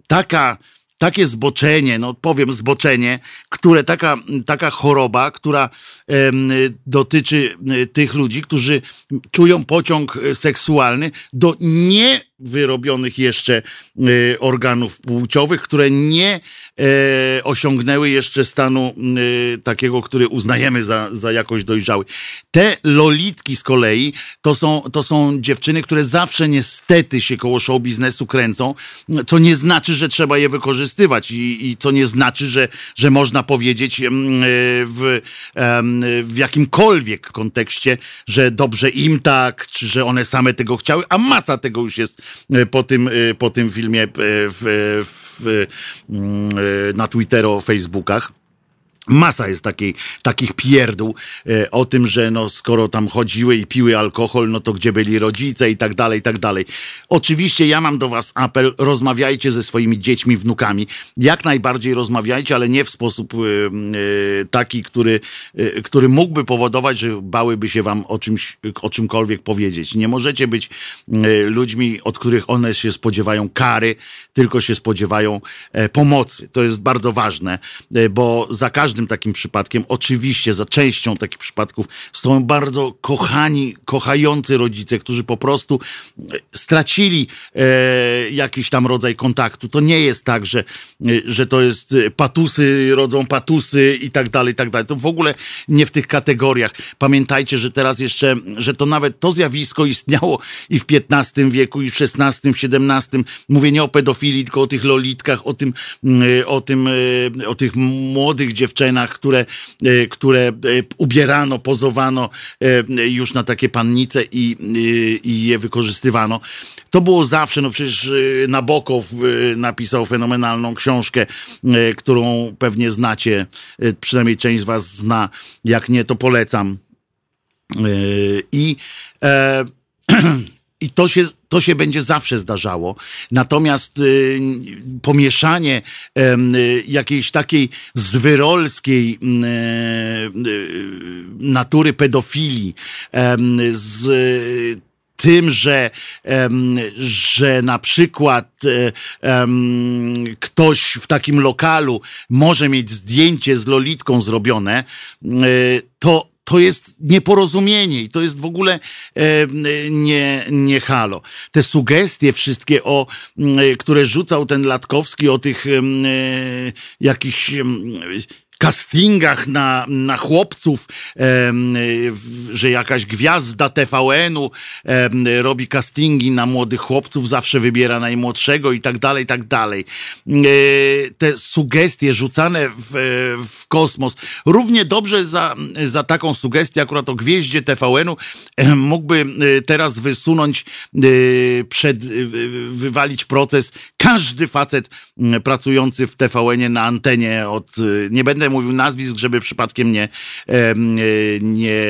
Speaker 1: taka takie zboczenie, no powiem zboczenie, które taka, taka choroba, która dotyczy e, tych ludzi, którzy czują pociąg seksualny do niewyrobionych jeszcze e, organów płciowych, które nie e, osiągnęły jeszcze stanu takiego, który uznajemy za, za jakoś dojrzały. Te lolitki z kolei to są, to są dziewczyny, które zawsze niestety się koło show biznesu kręcą, co nie znaczy, że trzeba je wykorzystywać i, i co nie znaczy, że, że można powiedzieć w, w jakimkolwiek kontekście, że dobrze im tak, czy że one same tego chciały, a masa tego już jest e, po tym, e, po tym filmie e, w, w, mm, na Twittero, Facebookach. Masa jest takiej, takich pierdół e, o tym, że no, skoro tam chodziły i piły alkohol, no to gdzie byli rodzice i tak dalej, i tak dalej. Oczywiście ja mam do was apel, rozmawiajcie ze swoimi dziećmi, wnukami. Jak najbardziej rozmawiajcie, ale nie w sposób e, e, taki, który, e, który mógłby powodować, że bałyby się wam o czymś, o czymkolwiek powiedzieć. Nie możecie być e, ludźmi, od których one się spodziewają kary, tylko się spodziewają pomocy. To jest bardzo ważne, bo za każdym każdym takim przypadkiem, oczywiście za częścią takich przypadków stoją bardzo kochani, kochający rodzice, którzy po prostu e, stracili e, jakiś tam rodzaj kontaktu. To nie jest tak, że, e, że to jest e, patusy rodzą patusy i tak dalej, i tak dalej. To w ogóle nie w tych kategoriach. Pamiętajcie, że teraz jeszcze, że to nawet to zjawisko istniało i w XV wieku, i w XVI, w XVII. Mówię nie o pedofilii, tylko o tych lolitkach, o tym, o tym, o tych młodych dziewczynach, scenach, które, które ubierano, pozowano już na takie pannice i, i je wykorzystywano. To było zawsze, no przecież Nabokow napisał fenomenalną książkę, którą pewnie znacie, przynajmniej część z was zna, jak nie, to polecam. I e, <clears throat> I to się, to się będzie zawsze zdarzało. Natomiast y, pomieszanie y, jakiejś takiej zwyrolskiej y, y natury pedofilii z tym, że, że na przykład e, ktoś w takim lokalu może mieć zdjęcie z lolitką zrobione, e, to to jest nieporozumienie i to jest w ogóle e, nie, nie halo. Te sugestie wszystkie, o, które rzucał ten Latkowski o tych e, jakichś castingach na, na chłopców, że jakaś gwiazda TVN-u robi castingi na młodych chłopców, zawsze wybiera najmłodszego i tak dalej, i tak dalej. E, te sugestie rzucane w, w kosmos. Równie dobrze za, za taką sugestię akurat o gwieździe TVN-u mógłby e, teraz wysunąć, e, przed, wywalić proces każdy facet pracujący w TVN-ie na antenie od, nie będę mówił nazwisk, żeby przypadkiem nie, nie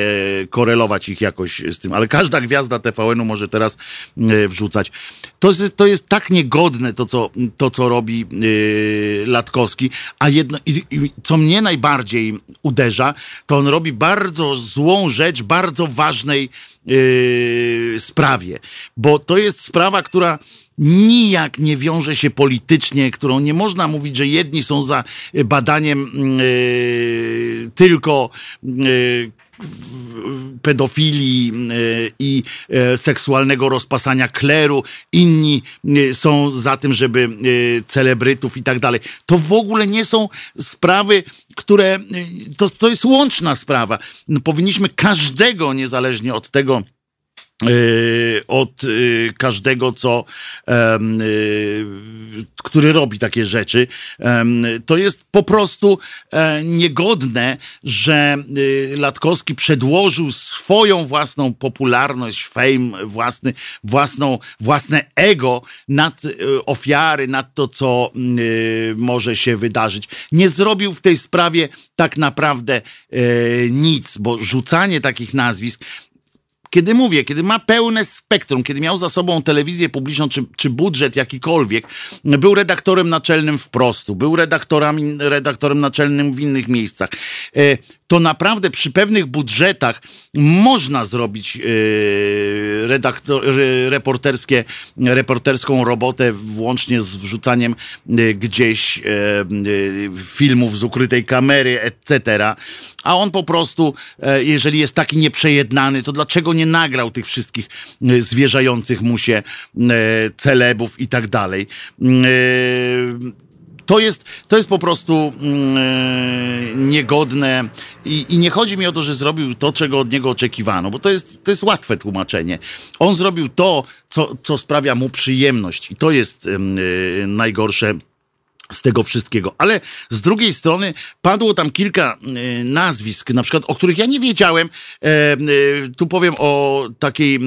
Speaker 1: korelować ich jakoś z tym, ale każda gwiazda TVN-u może teraz wrzucać. To jest, to jest tak niegodne to, co, to, co robi yy, Latkowski, a jedno, i, i, co mnie najbardziej uderza, to on robi bardzo złą rzecz, bardzo ważnej sprawie, bo to jest sprawa, która nijak nie wiąże się politycznie, którą nie można mówić, że jedni są za badaniem yy, tylko yy, pedofilii i seksualnego rozpasania kleru, inni są za tym, żeby celebrytów i tak dalej. To w ogóle nie są sprawy, które. To, to jest łączna sprawa. No, powinniśmy każdego, niezależnie od tego, od y, każdego, co, y, który robi takie rzeczy. To jest po prostu e, niegodne, że Latkowski przedłożył swoją własną popularność, fame, własny, własną, własne ego nad ofiary, nad to, co może się wydarzyć. Nie zrobił w tej sprawie tak naprawdę e, nic, bo rzucanie takich nazwisk kiedy mówię, kiedy ma pełne spektrum, kiedy miał za sobą telewizję publiczną czy, czy budżet jakikolwiek, był redaktorem naczelnym w Prostu, był redaktorem, naczelnym w innych miejscach, e, to naprawdę przy pewnych budżetach można zrobić e, redaktor, reporterskie, reporterską robotę, włącznie z wrzucaniem e, gdzieś filmów z ukrytej kamery, etc. A on po prostu, jeżeli jest taki nieprzejednany, to dlaczego nie nagrał tych wszystkich zwierzających mu się celebów i tak dalej? To jest, to jest po prostu mm, niegodne I, i nie chodzi mi o to, że zrobił to, czego od niego oczekiwano, bo to jest, to jest łatwe tłumaczenie. On zrobił to, co, co sprawia mu przyjemność i to jest yy, najgorsze z tego wszystkiego. Ale z drugiej strony padło tam kilka y, nazwisk, na przykład, o których ja nie wiedziałem. E, y, tu powiem o takiej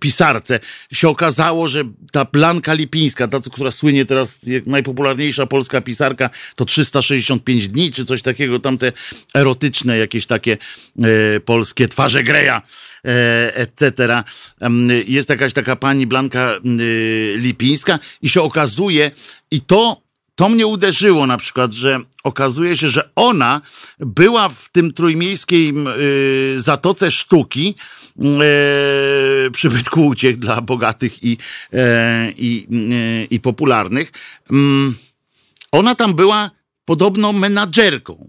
Speaker 1: pisarce. Się okazało, że ta Blanka Lipińska, ta, która słynie teraz, jak najpopularniejsza polska pisarka, to 365 dni, czy coś takiego, tamte erotyczne jakieś takie e, polskie twarze Greja E, etc. Jest jakaś taka pani Blanka Lipińska i się okazuje, i to to mnie uderzyło na przykład, że okazuje się, że ona była w tym trójmiejskiej Zatoce Sztuki y, przybytku uciech dla bogatych i, i, popularnych. Ona tam była podobno menadżerką.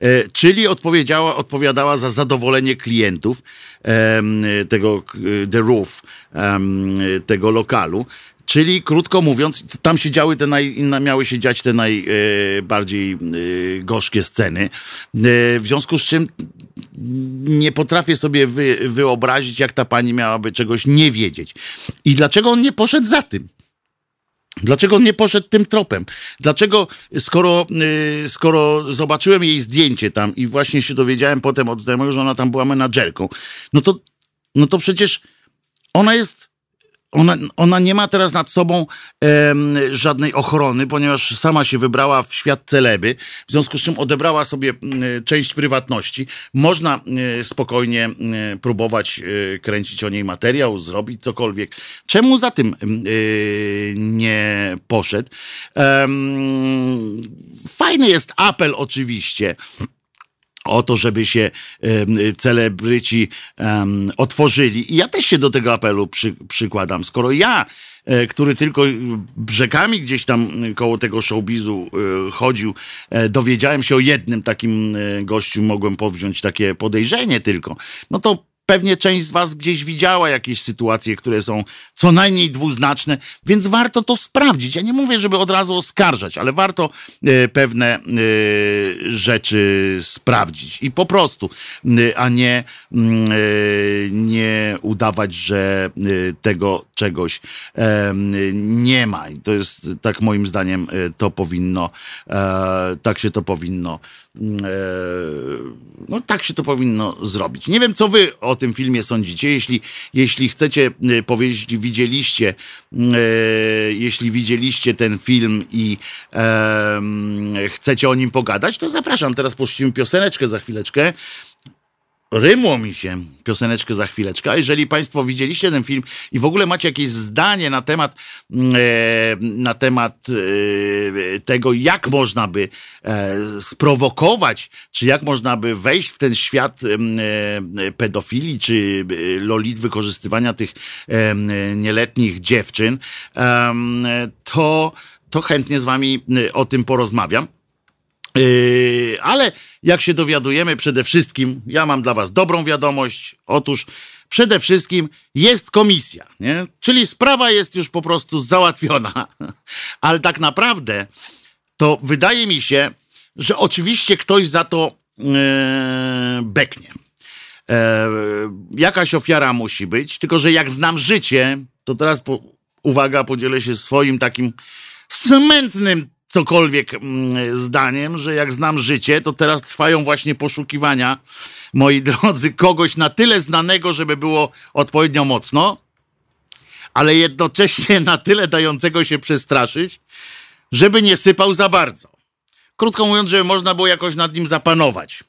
Speaker 1: E, czyli odpowiedziała, odpowiadała za zadowolenie klientów tego The Roof, tego lokalu. Czyli krótko mówiąc, tam się działy te naj, miały się dziać te najbardziej e, gorzkie sceny. E, w związku z czym nie potrafię sobie wy, wyobrazić, jak ta pani miałaby czegoś nie wiedzieć. I dlaczego on nie poszedł za tym? Dlaczego nie poszedł tym tropem? Dlaczego, skoro, yy, skoro zobaczyłem jej zdjęcie tam i właśnie się dowiedziałem potem od znajomego, że ona tam była menadżerką, no to, no to przecież ona jest ona, ona nie ma teraz nad sobą żadnej ochrony, ponieważ sama się wybrała w świat celeby, w związku z czym odebrała sobie część prywatności. Można spokojnie próbować e, kręcić o niej materiał, zrobić cokolwiek. Czemu za tym e, nie poszedł? Fajny jest apel oczywiście o to, żeby się celebryci otworzyli. I ja też się do tego apelu przy, przykładam. Skoro ja, e, który tylko brzegami gdzieś tam koło tego showbizu e, chodził, e, dowiedziałem się o jednym takim gościu, mogłem powziąć takie podejrzenie tylko, no to Pewnie część z Was gdzieś widziała jakieś sytuacje, które są co najmniej dwuznaczne, więc warto to sprawdzić. Ja nie mówię, żeby od razu oskarżać, ale warto e, pewne e, rzeczy sprawdzić i po prostu, e, a nie, mm, nie udawać, że tego czegoś nie ma. I to jest, tak moim zdaniem, to powinno, tak się to powinno no tak się to powinno zrobić. Nie wiem, co wy o tym filmie sądzicie. Jeśli, jeśli chcecie e, powiedzieć, widzieliście, e, jeśli widzieliście ten film i e, chcecie o nim pogadać, to zapraszam. Teraz puścimy pioseneczkę za chwileczkę. Rymło mi się pioseneczkę za chwileczkę. Jeżeli Państwo widzieliście ten film i w ogóle macie jakieś zdanie na temat, mm, e, na temat e, tego, jak można by e, sprowokować, czy jak można by wejść w ten świat pedofilii, czy lolit wykorzystywania tych nieletnich dziewczyn, to, to chętnie z Wami o tym porozmawiam. Yy, ale jak się dowiadujemy, przede wszystkim, ja mam dla Was dobrą wiadomość. Otóż przede wszystkim jest komisja, nie? czyli sprawa jest już po prostu załatwiona. <laughs> Ale tak naprawdę to wydaje mi się, że oczywiście ktoś za to yy, beknie. Yy, jakaś ofiara musi być, tylko że jak znam życie, to teraz po, uwaga, podzielę się swoim takim smętnym cokolwiek mm, zdaniem, że jak znam życie, to teraz trwają właśnie poszukiwania, moi <laughs> drodzy, kogoś na tyle znanego, żeby było odpowiednio mocno, ale jednocześnie na tyle dającego się przestraszyć, żeby nie sypał za bardzo. Krótko mówiąc, żeby można było jakoś nad nim zapanować.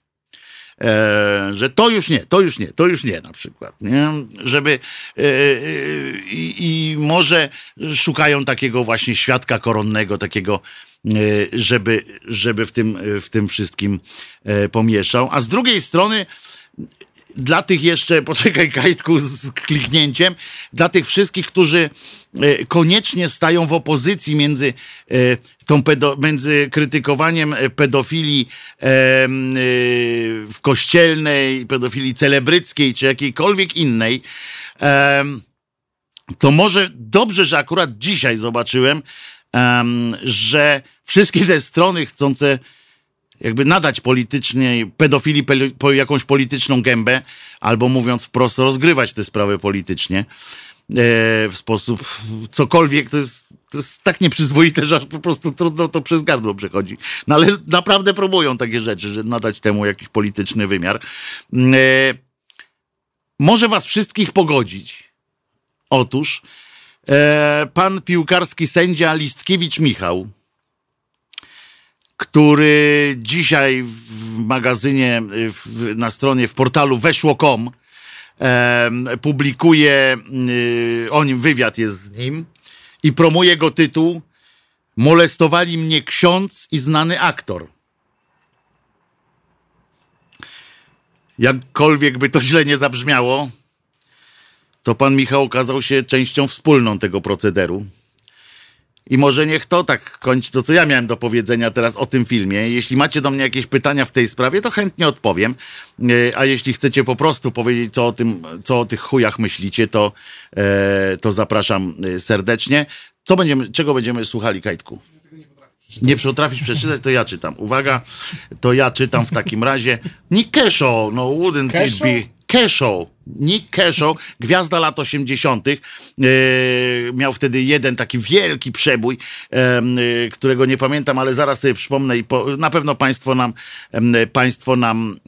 Speaker 1: E, że to już nie, to już nie, to już nie na przykład, nie? Żeby e, e, i może szukają takiego właśnie świadka koronnego, takiego żeby, żeby w, tym, w tym wszystkim e, pomieszał. A z drugiej strony, dla tych jeszcze, <laughs> poczekaj Kajtku z kliknięciem, dla tych wszystkich, którzy e, koniecznie stają w opozycji między, tą pedo, między krytykowaniem pedofilii w kościelnej, pedofilii celebryckiej czy jakiejkolwiek innej, to może dobrze, że akurat dzisiaj zobaczyłem, że wszystkie te strony chcące jakby nadać politycznie pedofilii po jakąś polityczną gębę, albo mówiąc wprost, rozgrywać te sprawy politycznie e, w sposób cokolwiek, to jest, to jest tak nieprzyzwoite, że aż po prostu trudno to przez gardło przechodzi. No ale naprawdę próbują takie rzeczy, że nadać temu jakiś polityczny wymiar. E, może was wszystkich pogodzić. Otóż pan piłkarski sędzia Listkiewicz Michał, który dzisiaj w magazynie, w, na stronie, w portalu weszło.com e, publikuje e, o nim, wywiad jest z nim i promuje go tytuł Molestowali mnie ksiądz i znany aktor. Jakkolwiek by to źle nie zabrzmiało, to pan Michał okazał się częścią wspólną tego procederu. I może niech to tak kończy to, co ja miałem do powiedzenia teraz o tym filmie. Jeśli macie do mnie jakieś pytania w tej sprawie, to chętnie odpowiem. E, a jeśli chcecie po prostu powiedzieć, co o, tym, co o tych chujach myślicie, to, e, to zapraszam e, serdecznie. Co będziemy, czego będziemy słuchali, Kajtku? Nie potrafisz przeczytać, to ja czytam. Uwaga, to ja czytam w takim razie. Nikesho, no wouldn't it be... Kershaw. Nick Kershaw, gwiazda lat 80., e, miał wtedy jeden taki wielki przebój, e, którego nie pamiętam, ale zaraz sobie przypomnę i po, na pewno Państwo nam, e, państwo nam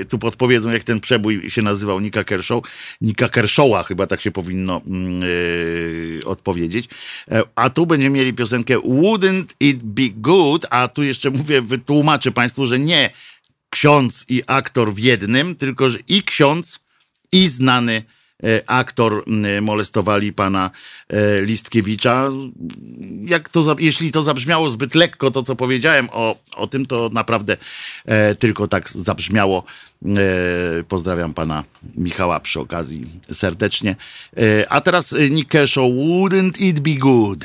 Speaker 1: e, tu podpowiedzą, jak ten przebój się nazywał Nika Kershaw. Nika Kershawa chyba tak się powinno e, odpowiedzieć. E, a tu będziemy mieli piosenkę Wouldn't It Be Good, a tu jeszcze mówię, wytłumaczę Państwu, że nie ksiądz i aktor w jednym, tylko że i ksiądz, i znany e, aktor molestowali pana e, Listkiewicza. Jak to, jeśli to zabrzmiało zbyt lekko, to co powiedziałem o, o tym, to naprawdę e, tylko tak zabrzmiało. Pozdrawiam pana Michała przy okazji serdecznie. A teraz Nick Kershaw, Wouldn't It Be Good?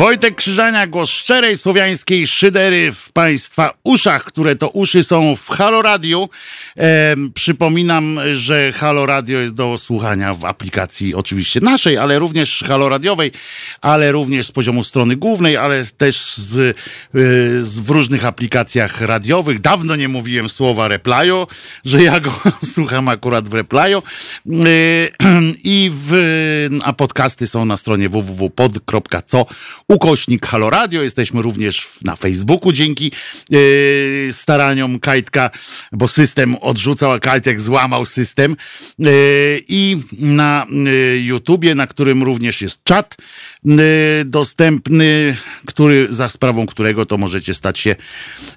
Speaker 1: Wojtek Krzyżania, głos szczerej słowiańskiej szydery w Państwa uszach, które to uszy są w Halo Radio. E, przypominam, że Halo Radio jest do słuchania w aplikacji oczywiście naszej, ale również Halo Radiowej, ale również z poziomu strony głównej, ale też z, e, z w różnych aplikacjach radiowych. Dawno nie mówiłem słowa replyo, że ja go <laughs> słucham akurat w replyo. E, <clears throat> I w, a podcasty są na stronie www.pod.co ukośnik Halo Radio. Jesteśmy również na Facebooku dzięki yy, staraniom Kajtka, bo system odrzucał, a Kajtek złamał system. Yy, I na yy, YouTubie, na którym również jest czat dostępny, który za sprawą którego to możecie stać się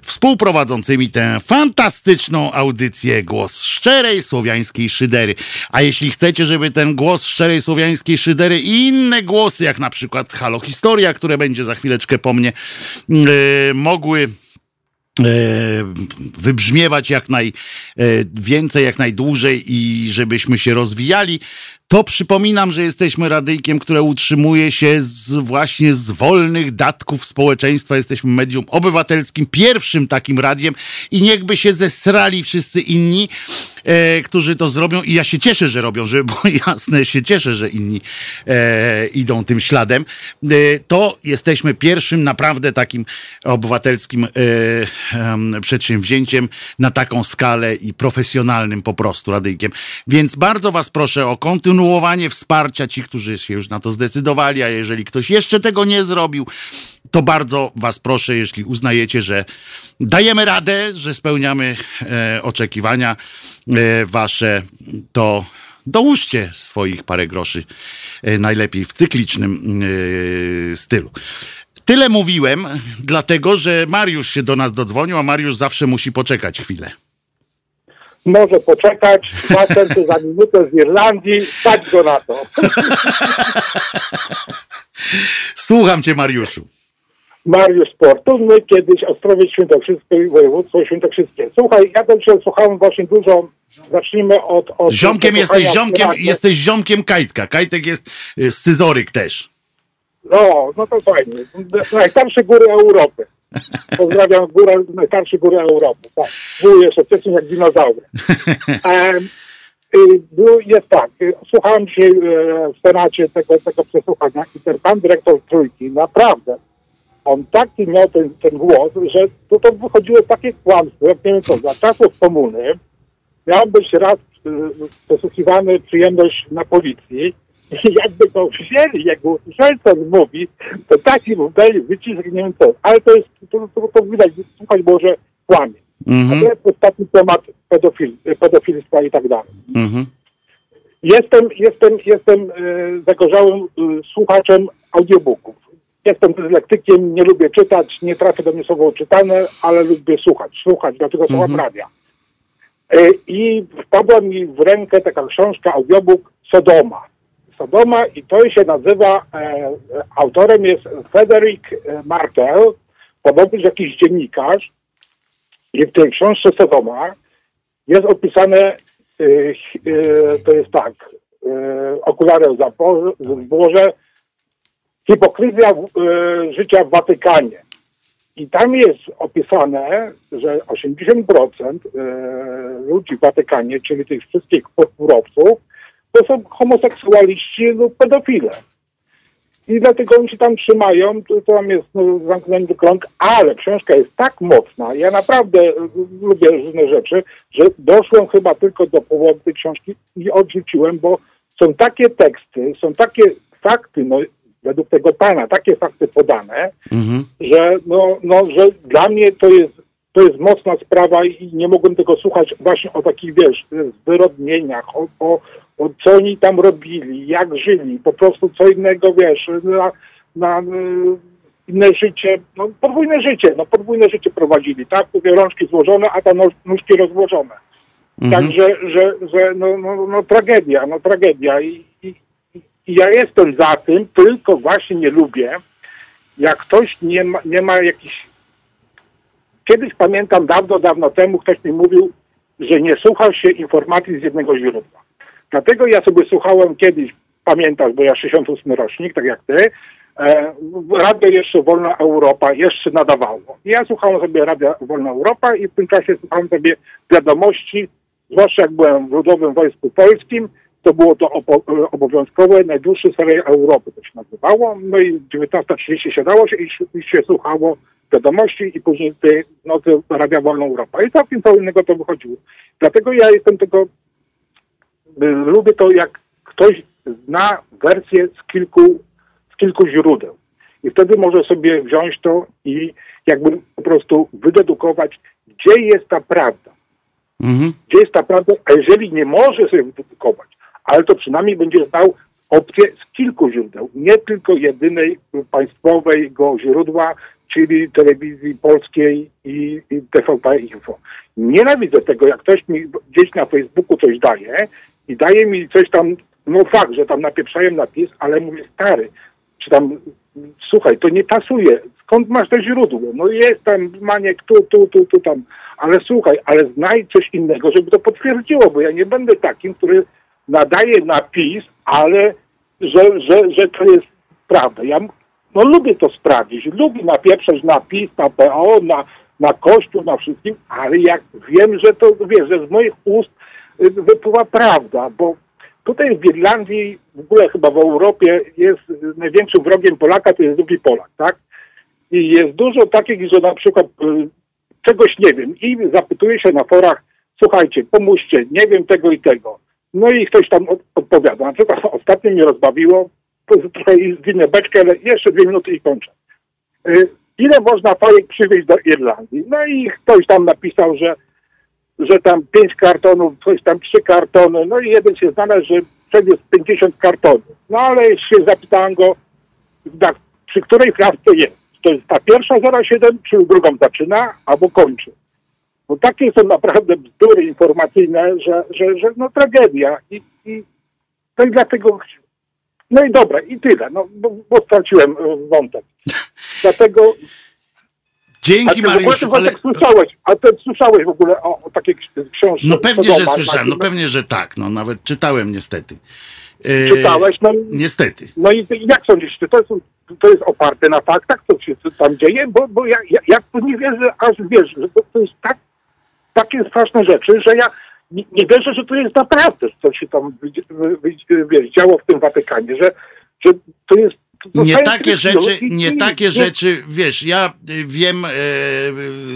Speaker 1: współprowadzącymi tę fantastyczną audycję Głos Szczerej Słowiańskiej Szydery. A jeśli chcecie, żeby ten głos Szczerej Słowiańskiej Szydery i inne głosy, jak na przykład Halo Historia, które będzie za chwileczkę po mnie, yy, mogły e, wybrzmiewać jak najwięcej, e, jak najdłużej i żebyśmy się rozwijali, to przypominam, że jesteśmy radyjkiem, które utrzymuje się z, właśnie z wolnych datków społeczeństwa. Jesteśmy medium obywatelskim, pierwszym takim radiem i niechby się zesrali wszyscy inni, e, którzy to zrobią i ja się cieszę, że robią, żeby było <laughs> jasne, się cieszę, że inni e, idą tym śladem. E, to jesteśmy pierwszym naprawdę takim obywatelskim e, przedsięwzięciem na taką skalę i profesjonalnym po prostu radyjkiem. Więc bardzo was proszę o kontynuowanie wsparcia ci, którzy się już na to zdecydowali, a jeżeli ktoś jeszcze tego nie zrobił, to bardzo was proszę, jeśli uznajecie, że dajemy radę, że spełniamy e, oczekiwania e, wasze, to dołóżcie swoich parę groszy, e, najlepiej w cyklicznym e, stylu. Tyle mówiłem, dlatego że Mariusz się do nas dodzwonił, a Mariusz zawsze musi poczekać chwilę.
Speaker 5: Może poczekać, dwa centy za minutę z Irlandii, stać go na to. <laughs>
Speaker 1: Słucham cię, Mariuszu.
Speaker 5: Mariusz Sportowny, kiedyś Ostrowiec Świętokrzyskie, województwo świętokrzyskie. Słuchaj, ja dzisiaj słuchałem właśnie dużo, zacznijmy od... od
Speaker 1: ziomkiem jesteś, ziomkiem, jesteś ziomkiem Kajtka. Kajtek jest scyzoryk też.
Speaker 5: No, no to fajnie. Najstarsze góry Europy. Pozdrawiam górę, najstarsze góry Europy. Tak, były jeszcze wcześniej jak dinozaury. <laughs> E, jest tak, słuchałem dzisiaj e, w Senacie tego, tego przesłuchania i ten pan dyrektor Trójki, naprawdę, on taki miał ten, ten głos, że to, to wychodziło takie kłamstwo, jak nie wiem co, za czasów komuny miał być raz e, przesłuchiwany przyjemność na policji <laughs> jakby to wzięli, jak usłyszeli, co on mówi, to taki mu dali wycisk, nie wiem co. Ale to jest, to, to, to widać, słuchać było, że kłamie. Mm-hmm. to jest ostatni temat pedofil, pedofilstwa i tak dalej. Mm-hmm. Jestem, jestem, jestem e, zagorzałym e, słuchaczem audiobooków. Jestem dyslektykiem, nie lubię czytać, nie trafię do mnie słowo czytane, ale lubię słuchać, słuchać, dlatego słucham mm-hmm. radia. E, I wpadła mi w rękę taka książka, audiobook Sodoma. Sodoma i to się nazywa, e, autorem jest Frederick e, Martel, podobno jakiś dziennikarz i w tej książce Sodoma jest opisane, e, e, to jest tak, e, okulary w zboże, hipokryzja e, życia w Watykanie. I tam jest opisane, że 80% ludzi w Watykanie, czyli tych wszystkich purpurowców, to są homoseksualiści lub pedofile. I dlatego oni się tam trzymają, to, tam jest no, zamknięty krąg, ale książka jest tak mocna, ja naprawdę lubię różne rzeczy, że doszłem chyba tylko do połowy tej książki i odrzuciłem, bo są takie teksty, są takie fakty, no według tego pana, takie fakty podane, mhm. że, no, no, że dla mnie to jest, to jest mocna sprawa i nie mogłem tego słuchać właśnie o takich, wiesz, zwyrodnieniach, o, o, bo co oni tam robili, jak żyli, po prostu co innego, wiesz, na, na y, inne życie, no podwójne życie, no podwójne życie prowadzili, tak? Mówię, rączki złożone, a tam nóżki rozłożone. Mhm. Także, że, że no, no, no tragedia, no tragedia I, i, i ja jestem za tym, tylko właśnie nie lubię, jak ktoś nie ma, nie ma jakichś... Kiedyś pamiętam, dawno, dawno temu ktoś mi mówił, że nie słuchał się informacji z jednego źródła. Dlatego ja sobie słuchałem kiedyś, pamiętasz, bo ja 68 rocznik, tak jak ty, e, radio jeszcze Wolna Europa jeszcze nadawało. Ja słuchałem sobie Radia Wolna Europa i w tym czasie słuchałem sobie wiadomości, zwłaszcza jak byłem w Ludowym Wojsku Polskim, to było to obowiązkowe, najdłuższy serial Europy to się nazywało. No i 19.30 siadało się i, i się słuchało wiadomości i później tej nocy Radia Wolna Europa. I całkiem co innego to wychodziło. Dlatego ja jestem tego lubię to, jak ktoś zna wersję z kilku, z kilku źródeł. I wtedy może sobie wziąć to i jakby po prostu wydedukować, gdzie jest ta prawda. Mhm. Gdzie jest ta prawda, a jeżeli nie może sobie wydedukować, ale to przynajmniej będzie znał opcję z kilku źródeł, nie tylko jedynej państwowego źródła, czyli telewizji polskiej i, i TVP Info. Nienawidzę tego, jak ktoś mi gdzieś na Facebooku coś daje i daje mi coś tam, no fakt, że tam napieprzają napis, ale mówię, stary, czy tam, słuchaj, to nie pasuje, skąd masz to źródło? No jest tam maniek tu, tu, tu, tu, tam, ale słuchaj, ale znajdź coś innego, żeby to potwierdziło, bo ja nie będę takim, który nadaje napis, ale że, że, że to jest prawda. Ja no lubię to sprawdzić, lubię napieprzać napis na PO, na, na Kościół, na wszystkim, ale jak wiem, że to, wiesz, że z moich ust wypływa prawda, bo tutaj w Irlandii, w ogóle chyba w Europie jest największym wrogiem Polaka to jest drugi Polak, tak? I jest dużo takich, że na przykład y, czegoś nie wiem i zapytuje się na forach, słuchajcie, pomóżcie, nie wiem tego i tego. No i ktoś tam odpowiada. Na przykład ostatnio mnie rozbawiło, trochę zwinę beczkę, ale jeszcze dwie minuty i kończę. Y, ile można fajek przywieźć do Irlandii? No i ktoś tam napisał, że że tam pięć kartonów, coś tam trzy kartony, no i jeden się znalazł, że przewiózł 50 kartonów. No ale się zapytałem go, tak, przy której klatce jest. To jest ta pierwsza 07, czy drugą zaczyna, albo kończy. Bo takie są naprawdę bzdury informacyjne, że, że, że no tragedia. I, i, no i dlatego, no i dobra, i tyle, no bo, bo straciłem e, wątek. Dlatego
Speaker 1: Dzięki
Speaker 5: a
Speaker 1: Mariuszu,
Speaker 5: ale... Słyszałeś, a ty słyszałeś w ogóle o, o takiej książce?
Speaker 1: No pewnie, że słyszałem, no pewnie, że tak, no nawet czytałem niestety.
Speaker 5: E, Czytałeś? No,
Speaker 1: niestety.
Speaker 5: No i jak sądzisz, czy to jest, to jest oparte na faktach, co się tam dzieje? Bo, bo ja, ja, ja nie wierzę, aż wiesz, że to, to jest tak, takie straszne rzeczy, że ja nie, nie wierzę, że to jest naprawdę, co się tam wiesz, działo w tym Watykanie, że, że to jest
Speaker 1: nie takie rzeczy, nie takie rzeczy, wiesz, ja y, wiem, e,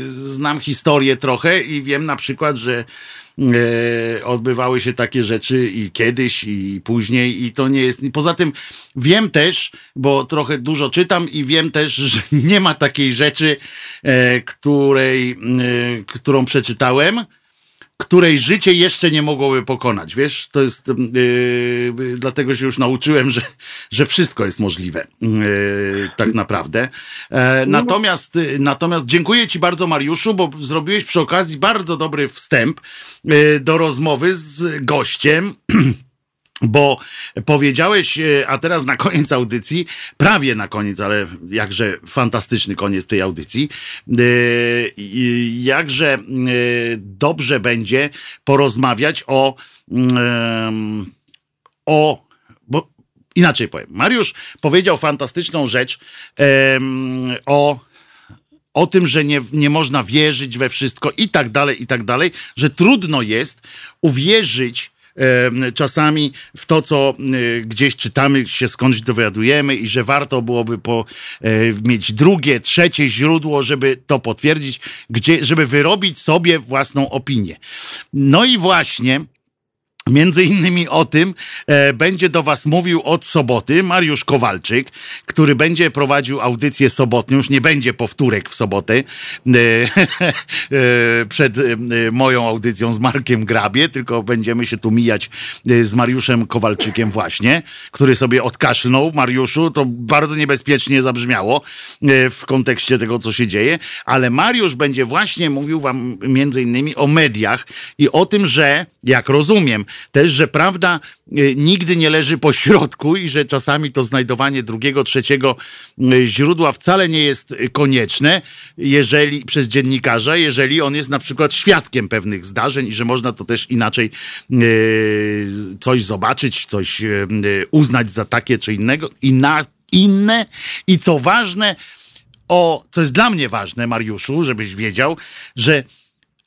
Speaker 1: znam historię trochę i wiem na przykład, że e, odbywały się takie rzeczy i kiedyś, i później, i to nie jest. Poza tym wiem też, bo trochę dużo czytam, i wiem też, <laughs> że nie ma takiej rzeczy, e, której, którą przeczytałem której życie jeszcze nie mogłoby pokonać. Wiesz, to jest yy, dlatego się już nauczyłem, że, że wszystko jest możliwe. Yy, tak naprawdę. E, natomiast, natomiast dziękuję Ci bardzo, Mariuszu, bo zrobiłeś przy okazji bardzo dobry wstęp yy, do rozmowy z gościem. <clears throat> Bo powiedziałeś, e, a teraz na koniec audycji, prawie na koniec, ale jakże fantastyczny koniec tej audycji, e, jakże e, dobrze będzie porozmawiać o, o bo inaczej powiem. Mariusz powiedział fantastyczną rzecz o o tym, że nie, nie można wierzyć we wszystko i tak dalej, i tak dalej, że trudno jest uwierzyć czasami w to, co e, gdzieś czytamy, się skądś dowiadujemy i że warto byłoby po, e, mieć drugie, trzecie źródło, żeby to potwierdzić, gdzie, żeby wyrobić sobie własną opinię. No i właśnie Między innymi o tym e, będzie do Was mówił od soboty Mariusz Kowalczyk, który będzie prowadził audycję sobotnią. Już nie będzie powtórek w sobotę e, <laughs> e, przed e, moją audycją z Markiem Grabie, tylko będziemy się tu mijać e, z Mariuszem Kowalczykiem właśnie, który sobie odkaszlnął. Mariuszu, to bardzo niebezpiecznie zabrzmiało e, w kontekście tego, co się dzieje, ale Mariusz będzie właśnie mówił Wam między innymi o mediach i o tym, że, jak rozumiem, też, że prawda e, nigdy nie leży po środku i że czasami to znajdowanie drugiego, trzeciego e, źródła wcale nie jest konieczne, jeżeli przez dziennikarza, jeżeli on jest na przykład świadkiem pewnych zdarzeń i że można to też inaczej e, coś zobaczyć, coś uznać za takie czy innego, inne. I co ważne, o, co jest dla mnie ważne, Mariuszu, żebyś wiedział, że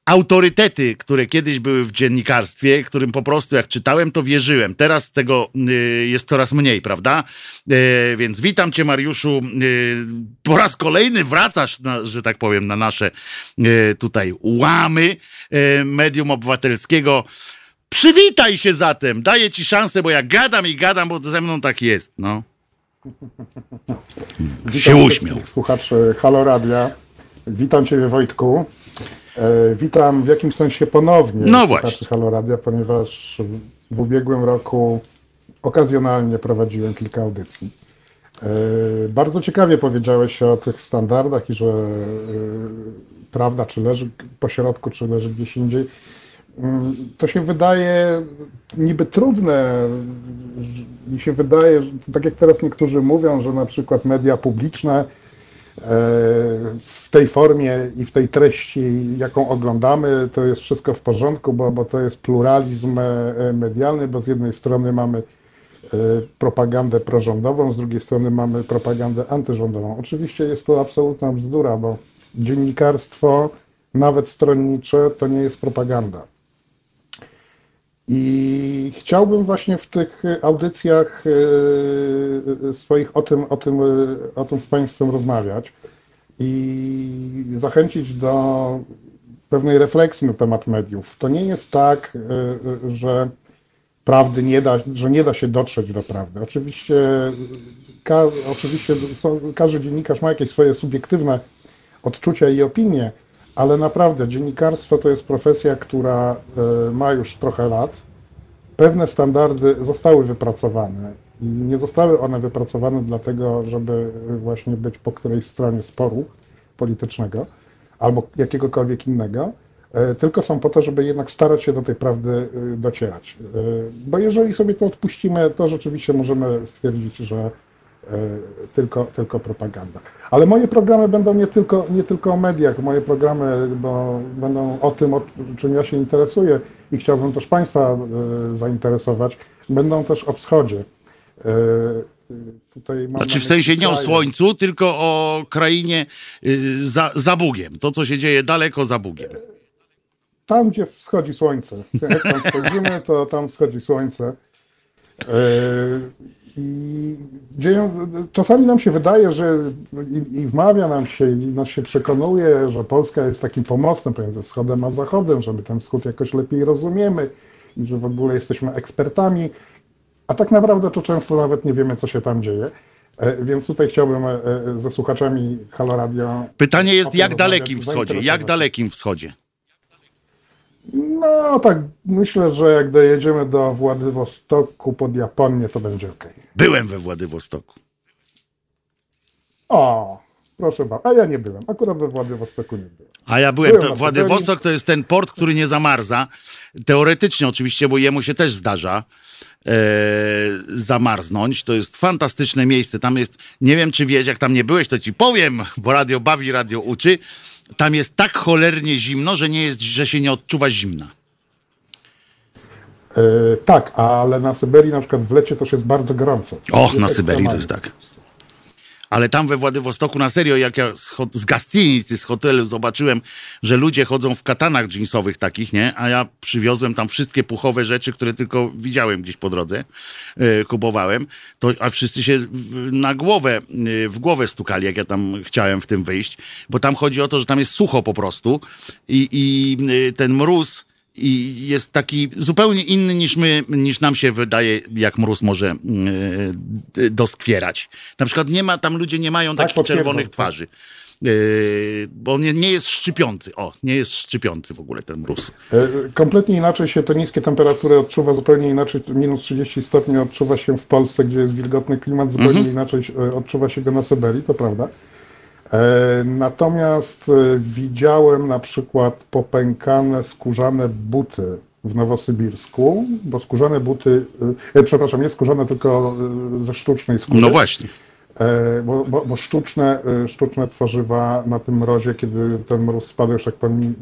Speaker 1: autorytety, które kiedyś były w dziennikarstwie, którym po prostu jak czytałem, to wierzyłem. Teraz tego y, jest coraz mniej, prawda? Y, więc witam cię, Mariuszu. Y, po raz kolejny wracasz, na, że tak powiem, na nasze tutaj łamy medium obywatelskiego. Przywitaj się zatem, daję ci szansę, bo ja gadam i gadam, bo ze mną tak jest, no.
Speaker 6: Witam się uśmiał. Słuchaczy Halo Radia. Witam Ciebie Wojtku. E, witam w jakimś sensie ponownie
Speaker 1: no właśnie.
Speaker 6: Halo Radia, ponieważ w ubiegłym roku okazjonalnie prowadziłem kilka audycji. E, bardzo ciekawie powiedziałeś o tych standardach i że e, prawda, czy leży po środku, czy leży gdzieś indziej. Mm, to się wydaje niby trudne. Mi się wydaje, tak jak teraz niektórzy mówią, że na przykład media publiczne w tej formie i w tej treści, jaką oglądamy, to jest wszystko w porządku, bo, bo to jest pluralizm e, medialny, bo z jednej strony mamy e, propagandę prorządową, z drugiej strony mamy propagandę antyrządową. Oczywiście jest to absolutna bzdura, bo dziennikarstwo, nawet stronnicze, to nie jest propaganda. I chciałbym właśnie w tych audycjach e, swoich o tym, o tym, o tym z Państwem rozmawiać i zachęcić do pewnej refleksji na temat mediów. To nie jest tak, e, e, że prawdy nie da, że nie da się dotrzeć do prawdy. Oczywiście, ka, oczywiście są, każdy dziennikarz ma jakieś swoje subiektywne odczucia i opinie, ale naprawdę dziennikarstwo to jest profesja, która e, ma już trochę lat. Pewne standardy zostały wypracowane i nie zostały one wypracowane dlatego, żeby właśnie być po którejś stronie sporu politycznego albo jakiegokolwiek innego, e, tylko są po to, żeby jednak starać się do tej prawdy e, docierać. Bo jeżeli sobie to odpuścimy, to rzeczywiście możemy stwierdzić, że tylko, tylko propaganda. Ale moje programy będą nie tylko, nie tylko o mediach, moje programy bo będą o tym, o czym ja się interesuję i chciałbym też Państwa e, zainteresować, będą też o wschodzie. E,
Speaker 1: tutaj znaczy w sensie nie o słońcu, tylko o krainie za, za Bugiem. To, co się dzieje daleko za Bugiem.
Speaker 6: Tam, gdzie wschodzi słońce. Jak tam spojrzymy, to tam wschodzi słońce. I dzieją, czasami nam się wydaje, że i, i wmawia nam się, i nas się przekonuje, że Polska jest takim pomostem pomiędzy wschodem a zachodem, że my ten wschód jakoś lepiej rozumiemy i że w ogóle jesteśmy ekspertami, a tak naprawdę to często nawet nie wiemy, co się tam dzieje. E, więc tutaj chciałbym e, ze słuchaczami Halo Radio.
Speaker 1: Pytanie jest, jak dalekim wschodzie? Jak dalekim wschodzie?
Speaker 6: No tak, myślę, że jak dojedziemy do Władywostoku pod Japonię, to będzie ok.
Speaker 1: Byłem we Władywostoku.
Speaker 6: O, proszę bardzo. A ja nie byłem. Akurat we Władywostoku nie byłem.
Speaker 1: A ja byłem. byłem to, Władywostok to jest ten port, który nie zamarza. Teoretycznie oczywiście, bo jemu się też zdarza e, zamarznąć. To jest fantastyczne miejsce. Tam jest, nie wiem czy wiesz, jak tam nie byłeś, to ci powiem, bo radio bawi, radio uczy tam jest tak cholernie zimno, że nie jest, że się nie odczuwa zimna.
Speaker 6: E, tak, ale na Syberii na przykład w lecie też jest bardzo gorąco.
Speaker 1: Och, na Syberii to jest tak. Ale tam we Władywostoku na serio, jak ja z, z gastinicy, z hotelu zobaczyłem, że ludzie chodzą w katanach jeansowych takich, nie? A ja przywiozłem tam wszystkie puchowe rzeczy, które tylko widziałem gdzieś po drodze, yy, kupowałem, to, a wszyscy się w, na głowę, yy, w głowę stukali, jak ja tam chciałem w tym wyjść, bo tam chodzi o to, że tam jest sucho po prostu i, i yy, ten mróz i jest taki zupełnie inny niż my, niż nam się wydaje, jak mróz może yy, doskwierać. Na przykład nie ma, tam ludzie nie mają tak, takich czerwonych twarzy. Yy, bo nie, nie jest szczypiący. O, nie jest szczypiący w ogóle ten mróz.
Speaker 6: E, kompletnie inaczej się te niskie temperatury odczuwa, zupełnie inaczej. Minus 30 stopni odczuwa się w Polsce, gdzie jest wilgotny klimat, zupełnie mhm. inaczej odczuwa się go na Syberii, to prawda. E, natomiast e, widziałem na przykład popękane skórzane buty w Nowosybirsku, bo skórzane buty, e, przepraszam, nie skórzane, tylko ze sztucznej skóry.
Speaker 1: No właśnie.
Speaker 6: Bo, bo, bo, sztuczne, sztuczne tworzywa na tym mrozie, kiedy ten mróz spadł już tak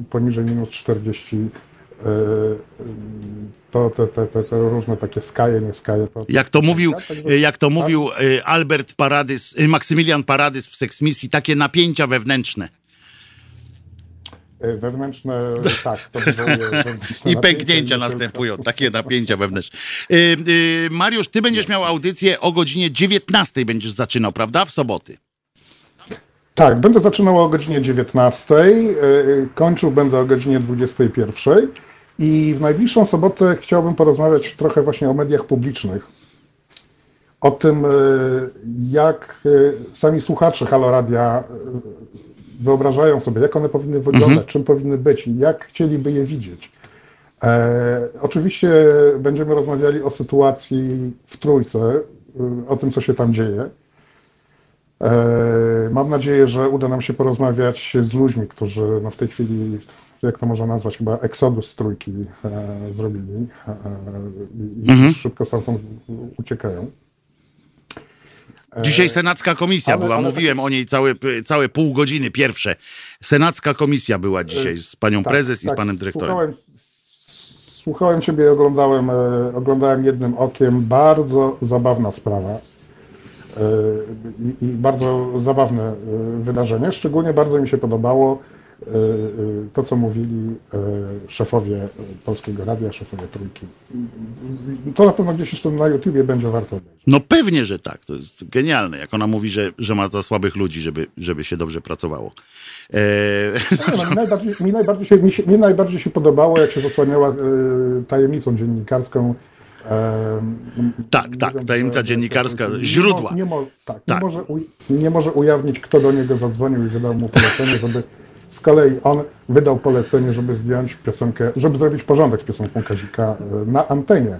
Speaker 6: poniżej minus 40 to te, te, te, te różne takie skaje, nie skaje. To,
Speaker 1: jak to mówił, jak to mówił y, Albert Paradys, y, Maksymilian Paradys w seksmisji, takie napięcia wewnętrzne.
Speaker 6: Y, wewnętrzne, tak. To wewnętrzne <laughs>
Speaker 1: I pęknięcia następują, takie napięcia wewnętrzne. Mariusz, ty będziesz miał audycję o godzinie 19 będziesz zaczynał, prawda? W soboty.
Speaker 6: Tak, będę zaczynał o godzinie 19, kończył będę o godzinie 21. I w najbliższą sobotę chciałbym porozmawiać trochę właśnie o mediach publicznych. O tym, e, jak e, sami słuchacze Halo Radia e, wyobrażają sobie, jak one powinny wyglądać, mhm. czym powinny być i jak chcieliby je widzieć. E, oczywiście będziemy rozmawiali o sytuacji w Trójce, o tym, co się tam dzieje. E, mam nadzieję, że uda nam się porozmawiać z ludźmi, którzy no, w tej chwili jak to można nazwać, chyba eksodus z trójki e, zrobili e, i mhm. szybko stamtąd uciekają.
Speaker 1: E, Dzisiaj senacka komisja ale, była, ale mówiłem tak... o niej całe, całe pół godziny pierwsze. Senacka komisja była dzisiaj z panią tak, prezes tak, i z panem dyrektorem.
Speaker 6: Słuchałem, słuchałem ciebie i oglądałem, e, oglądałem jednym okiem. Bardzo zabawna sprawa. E, I, i bardzo zabawne wydarzenie. Szczególnie bardzo mi się podobało E, e, to, co mówili e, szefowie Polskiego Radia, szefowie Trójki. To na pewno gdzieś jeszcze na YouTubie będzie warto obejrzeć.
Speaker 1: No pewnie, że tak. To jest genialne, jak ona mówi, że, że ma za słabych ludzi, żeby, żeby się dobrze pracowało.
Speaker 6: Tak, no, <laughs> mi, najbardziej, mi, najbardziej się, mi, się, mi najbardziej się podobało, jak się zasłaniała tajemnicą dziennikarską
Speaker 1: tak, tak, tajemnica dziennikarska, źródła.
Speaker 6: Nie, mo, tak, tak. Nie, może u, nie może ujawnić, kto do niego zadzwonił i wydał mu polecenie, żeby z kolei on wydał polecenie, żeby zdjąć piosenkę, żeby zrobić porządek z piosenką Kazika e, na antenie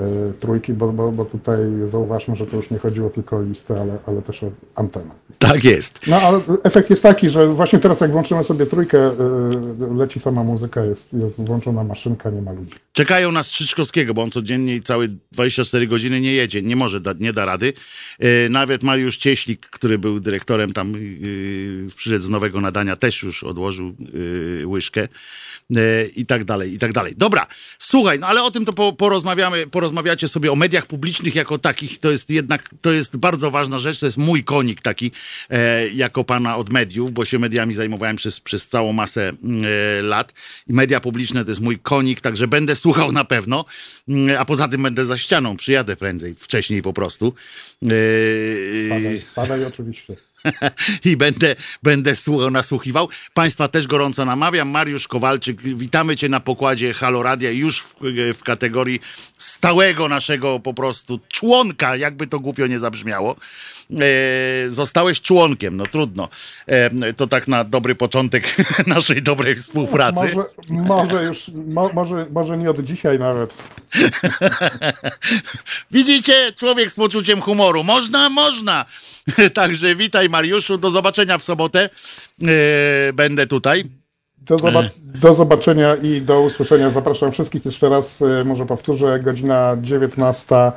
Speaker 6: e, trójki, bo, bo, bo tutaj zauważmy, że to już nie chodziło tylko o listę, ale, ale też o antenę.
Speaker 1: Tak jest.
Speaker 6: No ale efekt jest taki, że właśnie teraz jak włączymy sobie trójkę, e, leci sama muzyka, jest, jest włączona maszynka, nie ma ludzi.
Speaker 1: Czekają na Strzyczkowskiego, bo on codziennie i całe 24 godziny nie jedzie, nie może, da, nie da rady. Nawet Mariusz Cieślik, który był dyrektorem tam, przyszedł z nowego nadania, też już odłożył łyżkę i tak dalej, i tak dalej. Dobra, słuchaj, no ale o tym to po, porozmawiamy, porozmawiacie sobie o mediach publicznych jako takich, to jest jednak, to jest bardzo ważna rzecz, to jest mój konik taki, e, jako pana od mediów, bo się mediami zajmowałem przez, przez całą masę e, lat i media publiczne to jest mój konik, także będę słuchał na pewno, mm, a poza tym będę za ścianą, przyjadę prędzej, wcześniej po prostu.
Speaker 6: E, spadaj, spadaj oczywiście. <laughs>
Speaker 1: i będę, będę słuchał, nasłuchiwał. Państwa też gorąco namawiam. Mariusz Kowalczyk, witamy Cię na pokładzie Haloradia już w, w kategorii stałego naszego po prostu członka, jakby to głupio nie zabrzmiało. E, zostałeś członkiem, no trudno. E, to tak na dobry początek <laughs> naszej dobrej współpracy.
Speaker 6: Może, może już, mo, może, może nie od dzisiaj nawet. <laughs>
Speaker 1: Widzicie, człowiek z poczuciem humoru. Można, można. <laughs> Także witaj Mariuszu, do zobaczenia w sobotę. E, będę tutaj.
Speaker 6: Do, zobac do, zobaczenia i do usłyszenia. Zapraszam wszystkich jeszcze raz, e, może powtórzę, godzina 19. E,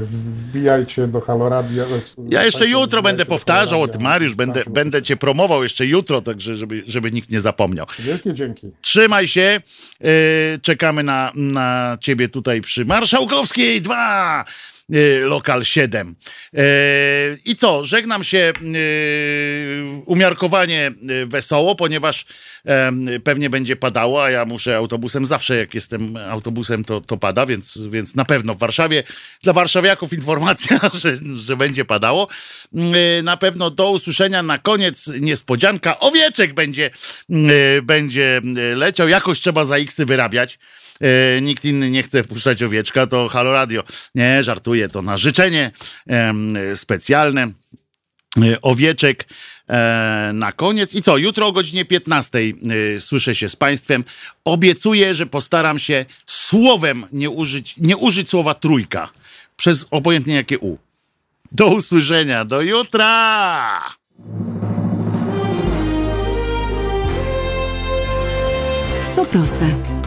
Speaker 6: wbijajcie do Haloradia.
Speaker 1: Ja jeszcze jutro będę powtarzał, od Mariusz, będę, będę cię promował jeszcze jutro, także żeby, żeby nikt nie zapomniał.
Speaker 6: Wielkie dzięki.
Speaker 1: Trzymaj się. Czekamy na, na ciebie tutaj przy Marszałkowskiej 2. Lokal 7. I co, żegnam się umiarkowanie wesoło, ponieważ pewnie będzie padało, a ja muszę autobusem, zawsze jak jestem autobusem to, to pada, więc, więc na pewno w Warszawie, dla warszawiaków informacja, <laughs> że, że będzie padało. Na pewno do usłyszenia na koniec niespodzianka, owieczek będzie, będzie leciał, jakoś trzeba za X wyrabiać. E, nikt inny nie chce puszczać owieczka, to Halo Radio. Nie, żartuję, to na życzenie specjalne. E, owieczek e, na koniec. I co? Jutro o godzinie 15 słyszę się z Państwem. Obiecuję, że postaram się słowem nie użyć, nie użyć słowa trójka. Przez obojętnie jakie U. Do usłyszenia, do jutra!
Speaker 7: To proste.